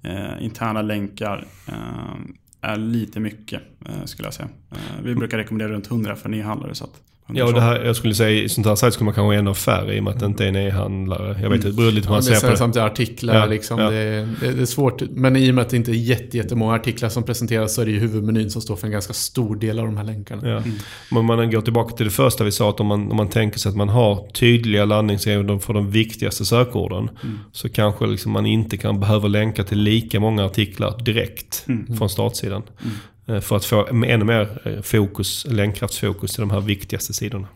C: eh, interna länkar. Eh, är lite mycket eh, skulle jag säga. Eh, vi brukar rekommendera runt 100 för e-handlare. Så att
A: Ja, och det här, jag skulle säga i sånt här sajt skulle man kanske ha ännu färre i och med att det inte är en e-handlare. Jag vet inte, det beror lite på hur man
B: är
A: ser på det.
B: samt artiklar
A: Ja,
B: liksom.
A: ja.
B: Det, det, det är svårt. Men i och med att det inte är jätte, jättemånga artiklar som presenteras så är det ju huvudmenyn som står för en ganska stor del av de här länkarna.
A: Ja. Men om man går tillbaka till det första vi sa, att om man, om man tänker sig att man har tydliga landningssidor för de viktigaste sökorden. Så kanske liksom man inte kan behöva länka till lika många artiklar direkt från startsidan. Eh, För att få ännu mer eh, fokus, länkkraftsfokus till de här viktigaste sidorna.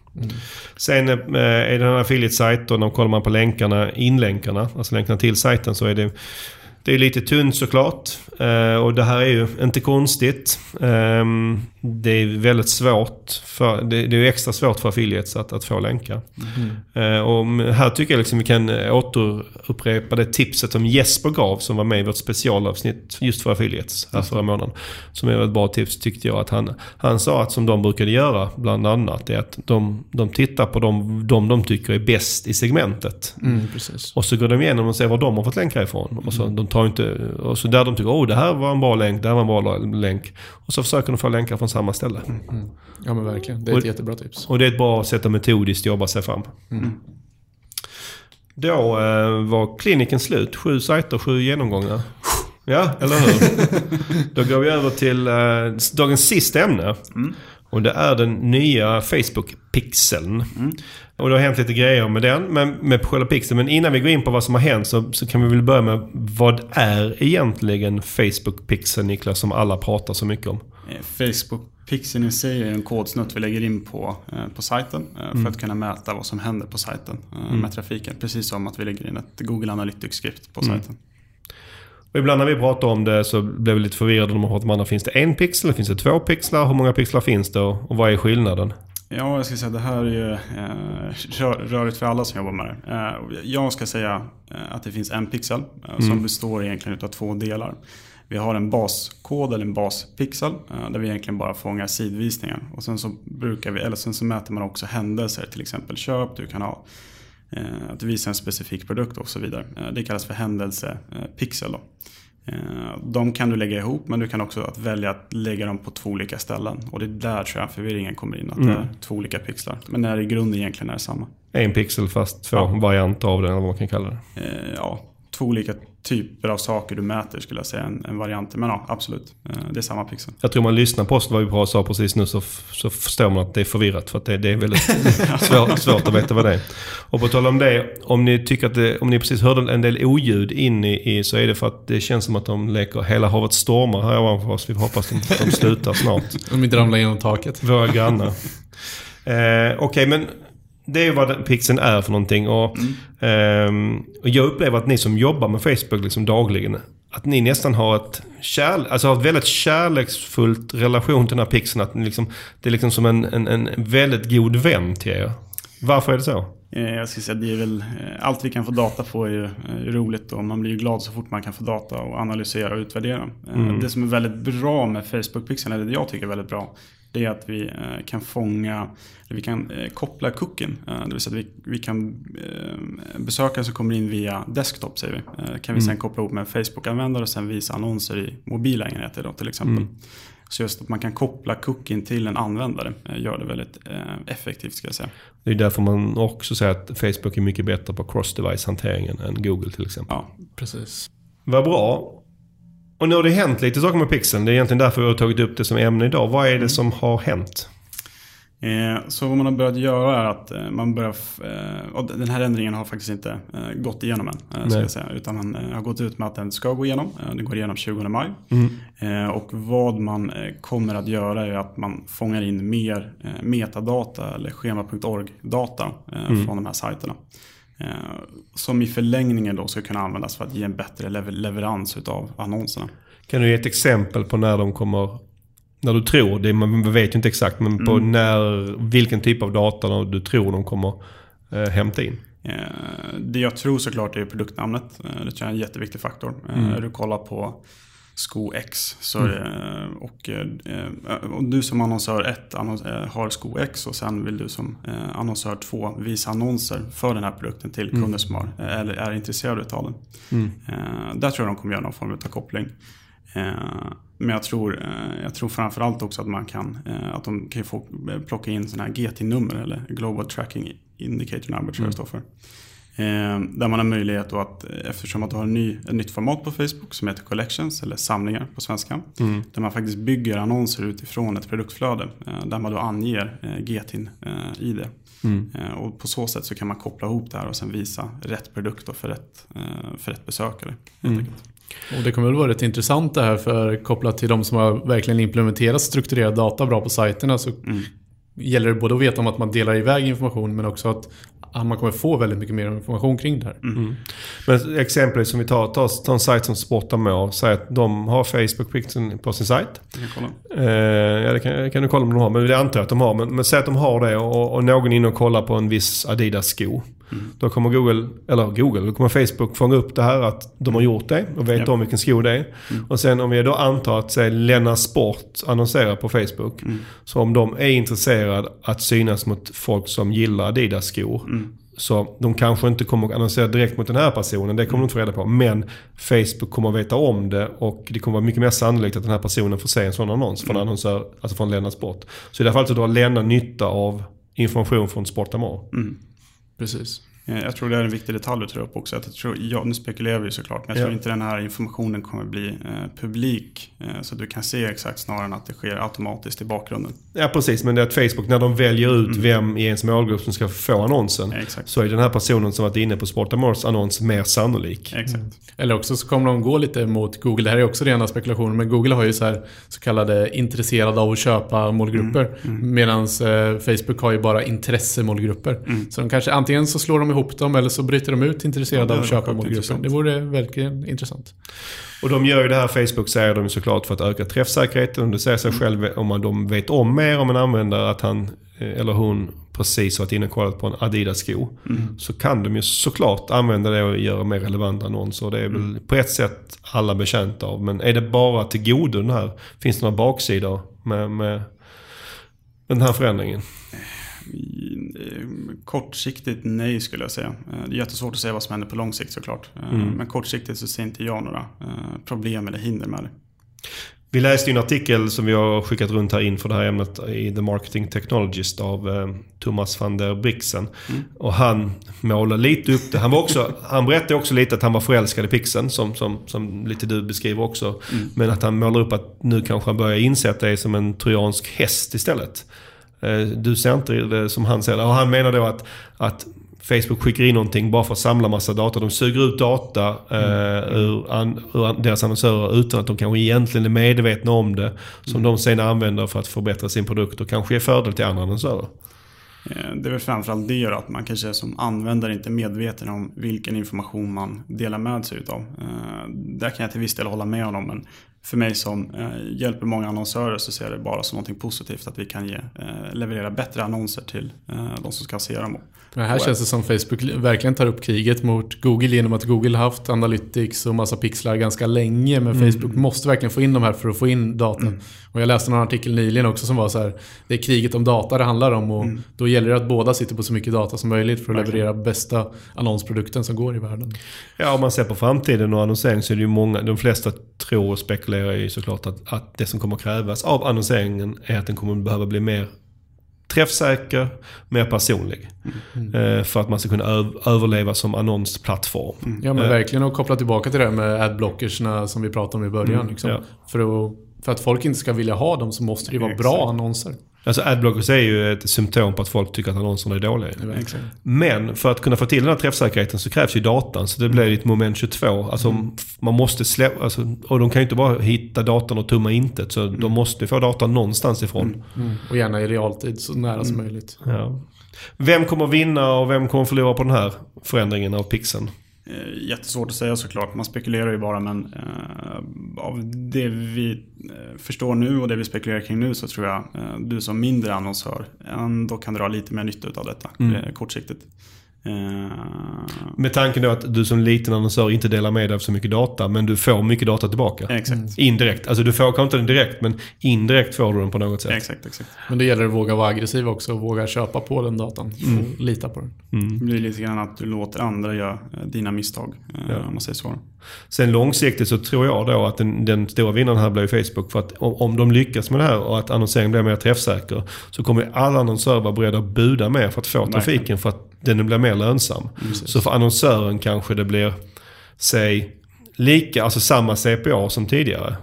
A: Sen eh, är det en affiliate-sajt och när kollar man på länkarna, inlänkarna, alltså länkarna till sajten så är det det är lite tunt såklart. Och det här är ju inte konstigt. Det är väldigt svårt. För, det, det är extra svårt för affiliates att, att få länkar. Eh, och här tycker jag liksom vi kan återupprepa det tipset som Jesper gav som var med i vårt specialavsnitt just för affiliates här förra månaden. Som är ett bra tips tyckte jag. att Han, han sa att som de brukade göra bland annat är att de, de tittar på de, de de tycker är bäst i segmentet.
B: Mm.
A: Och så går de igenom och ser var de har fått länkar ifrån. Och så, de tar inte, och så där de tycker oh det här var en bra länk, det här var en bra länk. Och så försöker de få länkar från samma ställe.
B: Ja men verkligen. Det är
A: Och-
B: ett jättebra tips.
A: Och det är ett bra sätt att metodiskt jobba sig fram. Då eh, var kliniken slut. Sju sajter, sju genomgångar. Ja, eller hur? *laughs* Då går vi över till eh, dagens sista ämne. Och det är den nya Facebook-pixeln. Och det har hänt lite grejer med den, men med själva pixeln. Men innan vi går in på vad som har hänt så, så kan vi väl börja med vad är egentligen Facebook-pixeln Niklas, som alla pratar så mycket om?
C: Eh, Facebook-pixeln i sig är en kodsnutt vi lägger in på, eh, på sajten eh, för att kunna mäta vad som händer på sajten eh, med trafiken. Precis som att vi lägger in ett Google Analytics-skrift på sajten.
A: Och ibland när vi pratar om det så blir vi lite förvirrade när man pratar om andra. Finns det en pixel? Finns det två pixlar? Hur många pixlar finns det? Och vad är skillnaden?
C: Ja, jag ska säga att det här är ju eh, rör- rörigt för alla som jobbar med det. Eh, jag ska säga att det finns en pixel eh, som består egentligen av två delar. Vi har en baskod eller en baspixel eh, där vi egentligen bara fångar sidvisningar. Och sen så, brukar vi, eller sen så mäter man också händelser, till exempel köp, du kan ha eh, att du visar en specifik produkt och så vidare. Eh, det kallas för händelsepixel. Då. De kan du lägga ihop men du kan också att välja att lägga dem på två olika ställen. Och det är där tror jag förvirringen kommer in. Att det är två olika pixlar. Men när det i grunden egentligen är samma.
A: En pixel fast två
C: Ja.
A: varianter av den, eller vad man kan kalla det.
C: Ja, två olika typer av saker du mäter skulle jag säga. En, en variant. Men ja, absolut. Eh, Det är samma pixel.
A: Jag tror man lyssnar på oss vad vi bara sa precis nu så, så förstår man att det är förvirrat. För att det, det är väldigt *laughs* svårt, svårt att veta vad det är. Och på tal om det, om ni tycker att det, om ni precis hörde en del oljud in i, i så är det för att det känns som att de leker Hela havet stormar här ovanför oss. Vi hoppas att de, de slutar snart.
B: Om inte ramlar genom taket.
A: Våra grannar. Eh, Okej, men det är vad pixeln är för någonting. Och, ehm, och jag upplever att ni som jobbar med Facebook liksom dagligen, att ni nästan har ett, kärl, alltså har ett väldigt kärleksfullt relation till den här pixeln. Att liksom, det är liksom som en, en, en väldigt god vän till er. Varför är det så?
C: Eh, Jag ska säga det är väl, eh, allt vi kan få data på är ju eh, roligt och man blir ju glad så fort man kan få data och analysera och utvärdera. Eh, Det som är väldigt bra med Facebook-pixeln, eller det jag tycker är väldigt bra, det är att vi eh, kan fånga, eller vi kan eh, koppla cookien. Eh, Det vill säga att vi, vi kan, besökare som kommer in via desktop säger vi, kan vi sen koppla ihop med Facebook-användare och sen visa annonser i mobila enheter då till exempel. Så just att man kan koppla cookien till en användare gör det väldigt effektivt ska jag säga.
A: Det är därför man också säger att Facebook är mycket bättre på cross-device-hanteringen än Google till exempel.
C: Ja,
B: Precis.
A: Vad bra. Och nu har det hänt lite saker med pixeln. Det är egentligen därför vi har tagit upp det som ämne idag. Vad är det som har hänt?
C: Eh, Så vad man har börjat göra är att eh, man börjar... eh, Och den här ändringen har faktiskt inte gått igenom än. Ska jag säga, utan man har gått ut med att den ska gå igenom. Den går igenom 20 maj.
A: Mm.
C: Och vad man kommer att göra är att man fångar in mer metadata eller schema.org-data
A: Mm.
C: från de här sajterna. Eh, Som i förlängningen då ska kunna användas för att ge en bättre lever- leverans utav annonserna.
A: Kan du ge ett exempel på när de kommer... När du tror, det, man vet ju inte exakt, men på när, vilken typ av data du tror de kommer eh, hämta in.
C: Eh, Det jag tror såklart är produktnamnet. Eh, Det tror jag är en jätteviktig faktor. Eh, Du kollar på sko X så är det, och, eh, och du som annonsör 1 har sko X och sen vill du som eh, annonsör 2 visa annonser för den här produkten till kunder som har, eh, eller är intresserade av den. Eh, Där tror jag de kommer göra någon form av koppling. Eh, Men jag tror, eh, jag tror framförallt också att man kan, eh, att de kan få eh, plocka in sådana här GT-nummer eller Global Tracking Indicator Number tror jag det står för. Eh, där man har möjlighet att, eftersom att du har en ny, ett nytt format på Facebook som heter Collections, eller samlingar på svenska.
A: Mm.
C: Där man faktiskt bygger annonser utifrån ett produktflöde. Eh, där man då anger eh, GTIN i det.
A: Mm.
C: Och på så sätt så kan man koppla ihop det här och sen visa rätt produkt för, rätt, för rätt besökare.
A: Mm.
B: Och det kommer väl vara rätt intressant det här för kopplat till de som har verkligen implementerat strukturerad data bra på sajterna så
C: Mm.
B: gäller det både att veta om att man delar iväg information men också att man kommer få väldigt mycket mer information kring det här.
A: Mm. Men exempelvis som vi tar, tar en sajt som Sportamore. Säg att de har Facebook-pixeln på sin sajt.
C: Vi kan kolla.
A: Eh, ja, det kan, kan du kolla om de har, men det antar jag att de har. Men, men säg att de har det och, och någon är inne och kollar på en viss Adidas-sko. Då kommer Google, eller Google, då kommer Facebook fånga upp det här att de har gjort det och vet
C: Ja.
A: om vilken sko det är. Och sen om vi då antar att säg Lena Sport annonserar på Facebook. Så om de är intresserade att synas mot folk som gillar Adidas-skor. Så de kanske inte kommer att annonsera direkt mot den här personen, det kommer de inte få reda på. Men Facebook kommer att veta om det och det kommer vara mycket mer sannolikt att den här personen får se en sån annons från annonsör, alltså från Lena Sport. Så i det här fallet så drar Lena nytta av information från Sportamore.
B: Precis.
C: Eh, Jag tror det är en viktig detalj att ta upp också. Att jag tror, ja, nu spekulerar vi ju såklart, men jag tror
A: Ja.
C: inte den här informationen kommer bli eh, publik. Eh, så du kan se exakt snarare än att det sker automatiskt i bakgrunden.
A: Ja precis, men det är att Facebook när de väljer ut vem i ens målgrupp som ska få annonsen.
C: Ja.
A: Så är den här personen som varit inne på Sportamores annons mer sannolik.
C: Exakt.
B: Eller också så kommer de gå lite mot Google. Det här är också rena spekulationer. Men Google har ju så, här, så kallade intresserade av att köpa målgrupper. Medan eh, Facebook har ju bara intressemålgrupper. Så de kanske antingen så slår de ihop dem eller så bryter de ut intresserade
C: Ja,
B: av att
C: var
B: köpa
C: sjukt
B: målgrupper.
C: intressant.
B: Det vore verkligen intressant.
A: Och de gör ju det här, Facebook säger de såklart för att öka träffsäkerheten. Och det säger sig själv om man de vet om mer om en användare att han eh, eller hon precis varit inne och kollat på en Adidas-sko. Så kan de ju såklart använda det och göra mer relevanta annonser. Det är väl på ett sätt alla betjänta av. Men är det bara till godo den här? Finns det några baksidor med, med den här förändringen?
C: Eh, Kortsiktigt nej skulle jag säga. Eh, Det är jättesvårt att säga vad som händer på lång sikt såklart. Eh, Men kortsiktigt så ser inte jag några problem eller hinder med det.
A: Vi läste ju en artikel som vi har skickat runt här inför det här ämnet i The Marketing Technologist av eh, Thomas van der Brixen. Och han målade lite upp det. Han, var också, han berättade också lite att han var förälskad i pixeln, som, som, som lite du beskriver också. Men att han målar upp att nu kanske han börjar inse att det är som en trojansk häst istället. Eh, Du ser inte det som han ser det. Och han menar då att, att Facebook skickar in någonting bara för att samla massa data. De suger ut data eh, ur, an, ur deras annonsörer utan att de kanske egentligen är medvetna om det. Som de sen använder för att förbättra sin produkt och kanske ge fördel till andra annonsörer.
C: Eh, Det är väl framförallt det gör att man kanske som användare inte är medveten om vilken information man delar med sig utav. Eh, Där kan jag till viss del hålla med honom men för mig som eh, hjälper många annonsörer så ser jag det bara som något positivt att vi kan ge, eh, leverera bättre annonser till eh, de som ska se dem.
B: Men här känns det som Facebook verkligen tar upp kriget mot Google genom att Google haft Analytics och massa pixlar ganska länge. Men Facebook måste verkligen få in de här för att få in data. Och jag läste någon artikel nyligen också som var så här. Det är kriget om data det handlar om och då gäller det att båda sitter på så mycket data som möjligt för att
C: Verkligen.
B: leverera bästa annonsprodukten som går i världen.
A: Ja, om man ser på framtiden och annonsering så är det ju många, de flesta tror och spekulerar ju såklart att, att det som kommer krävas av annonseringen är att den kommer behöva bli mer träffsäker, mer personlig. Eh, för att man ska kunna öv- överleva som annonsplattform.
B: Ja men
A: Eh,
B: verkligen att koppla tillbaka till det här med adblockersna som vi pratade om i början. liksom.
A: ja.
B: för, att, för att folk inte ska vilja ha dem så måste det ju vara bra
C: Exakt.
B: annonser.
A: Alltså adblockers är ju ett symptom på att folk tycker att annonserna är dåliga.
C: Exakt.
A: Men för att kunna få till den här träffsäkerheten så krävs ju datan. Så det blir ett moment 22. Alltså man måste släppa, alltså, och de kan ju inte bara hitta datan och tumma intet. Så de måste få datan någonstans ifrån.
B: Och gärna i realtid så nära som möjligt.
A: Ja. Vem kommer vinna och vem kommer förlora på den här förändringen av pixeln?
C: Eh, Jättesvårt att säga såklart. Man spekulerar ju bara men eh, av det vi eh, förstår nu och det vi spekulerar kring nu så tror jag du som mindre annonsör ändå kan dra lite mer nytta av detta eh, kortsiktigt. Eh,
A: Med tanken då att du som liten annonsör inte delar med dig av så mycket data, men du får mycket data tillbaka.
C: exakt.
A: Indirekt. Alltså du får kanske inte den direkt, men indirekt får du den på något sätt.
C: Exakt, exakt.
B: Men då gäller det att våga vara aggressiv också och våga köpa på den datan. Och lita på den.
C: Det blir lite grann att du låter andra göra eh, dina misstag. eh,
A: Ja.
C: Om man säger så.
A: Sen långsiktigt så tror jag då att den, den stora vinnaren här blir Facebook. För att om, om de lyckas med det här och att annonseringen blir mer träffsäker så kommer alla annonsörer vara beredda att buda mer för att få
C: Verkligen.
A: trafiken. För att den blir mer lönsam. Så för annonsören kanske det blir, säg, lika, alltså samma CPA som tidigare.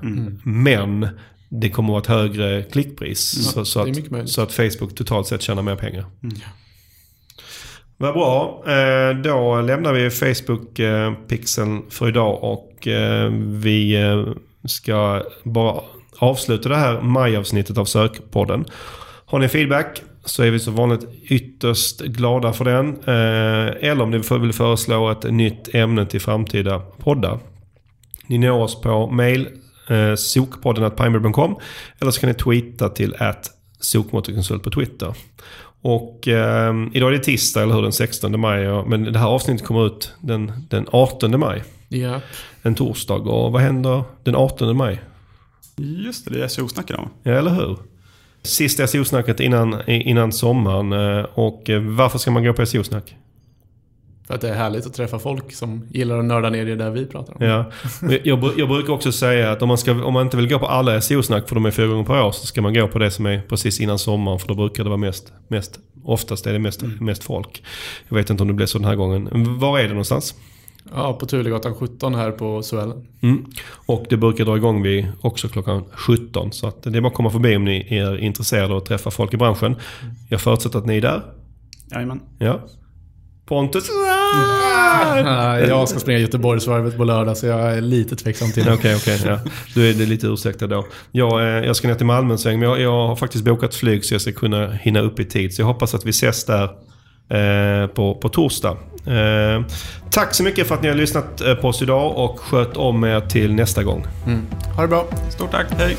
A: Men det kommer att vara ett högre klickpris. så, så,
B: är
A: att, så att Facebook totalt sett tjänar mer pengar. Vad bra. Eh, Då lämnar vi Facebook-pixeln för idag och eh, vi eh, ska bara avsluta det här majavsnittet av Sökpodden. Har ni feedback så är vi så vanligt ytterst glada för den. Eh, Eller om ni vill föreslå ett nytt ämne till framtida poddar. Ni når oss på mail eh, sokpodden.pineberry.com eller så kan ni tweeta till att sokmotorkonsult på Twitter. Och eh, idag är det tisdag, eller hur? Den 16 maj. Men det här avsnittet kommer ut den, den 18 maj.
B: Ja.
A: En torsdag. Och vad händer den 18 maj?
C: Just det, det är SEO-snack idag.
A: Ja, eller hur? Sista SEO-snacket innan, innan sommaren. eh, Och eh, varför ska man gå på SEO-snack?
B: För att det är härligt att träffa folk som gillar att nörda ner i det där vi pratar om.
A: Ja. Jag, jag brukar också säga att om man, ska, om man inte vill gå på alla SEO-snack för de är fyra gånger per år så ska man gå på det som är precis innan sommaren för då brukar det vara mest, mest oftast är det mest, mest folk. Jag vet inte om det blir så den här gången. Var är det någonstans?
B: Ja, på Turegatan 17 här på Suellen.
A: Mm. Och det brukar dra igång vid också klockan 17. Så att det är bara att komma förbi om ni är intresserade av att träffa folk i branschen. Jag förutsätter att ni är där.
C: Jajamän.
A: Ja. Pontus? *laughs*
B: Nej, jag ska springa Göteborgsvarvet på lördag så jag är lite tveksam till det.
A: Okej, okej. ja. Du är det lite ursäktad då. Jag, eh, jag ska ner till Malmö en sväng, men jag, jag har faktiskt bokat flyg så jag ska kunna hinna upp i tid. Så jag hoppas att vi ses där på, på torsdag. Eh, tack så mycket för att ni har lyssnat eh, på oss idag och sköt om er till nästa gång.
B: Ha det bra.
C: Stort tack, hej!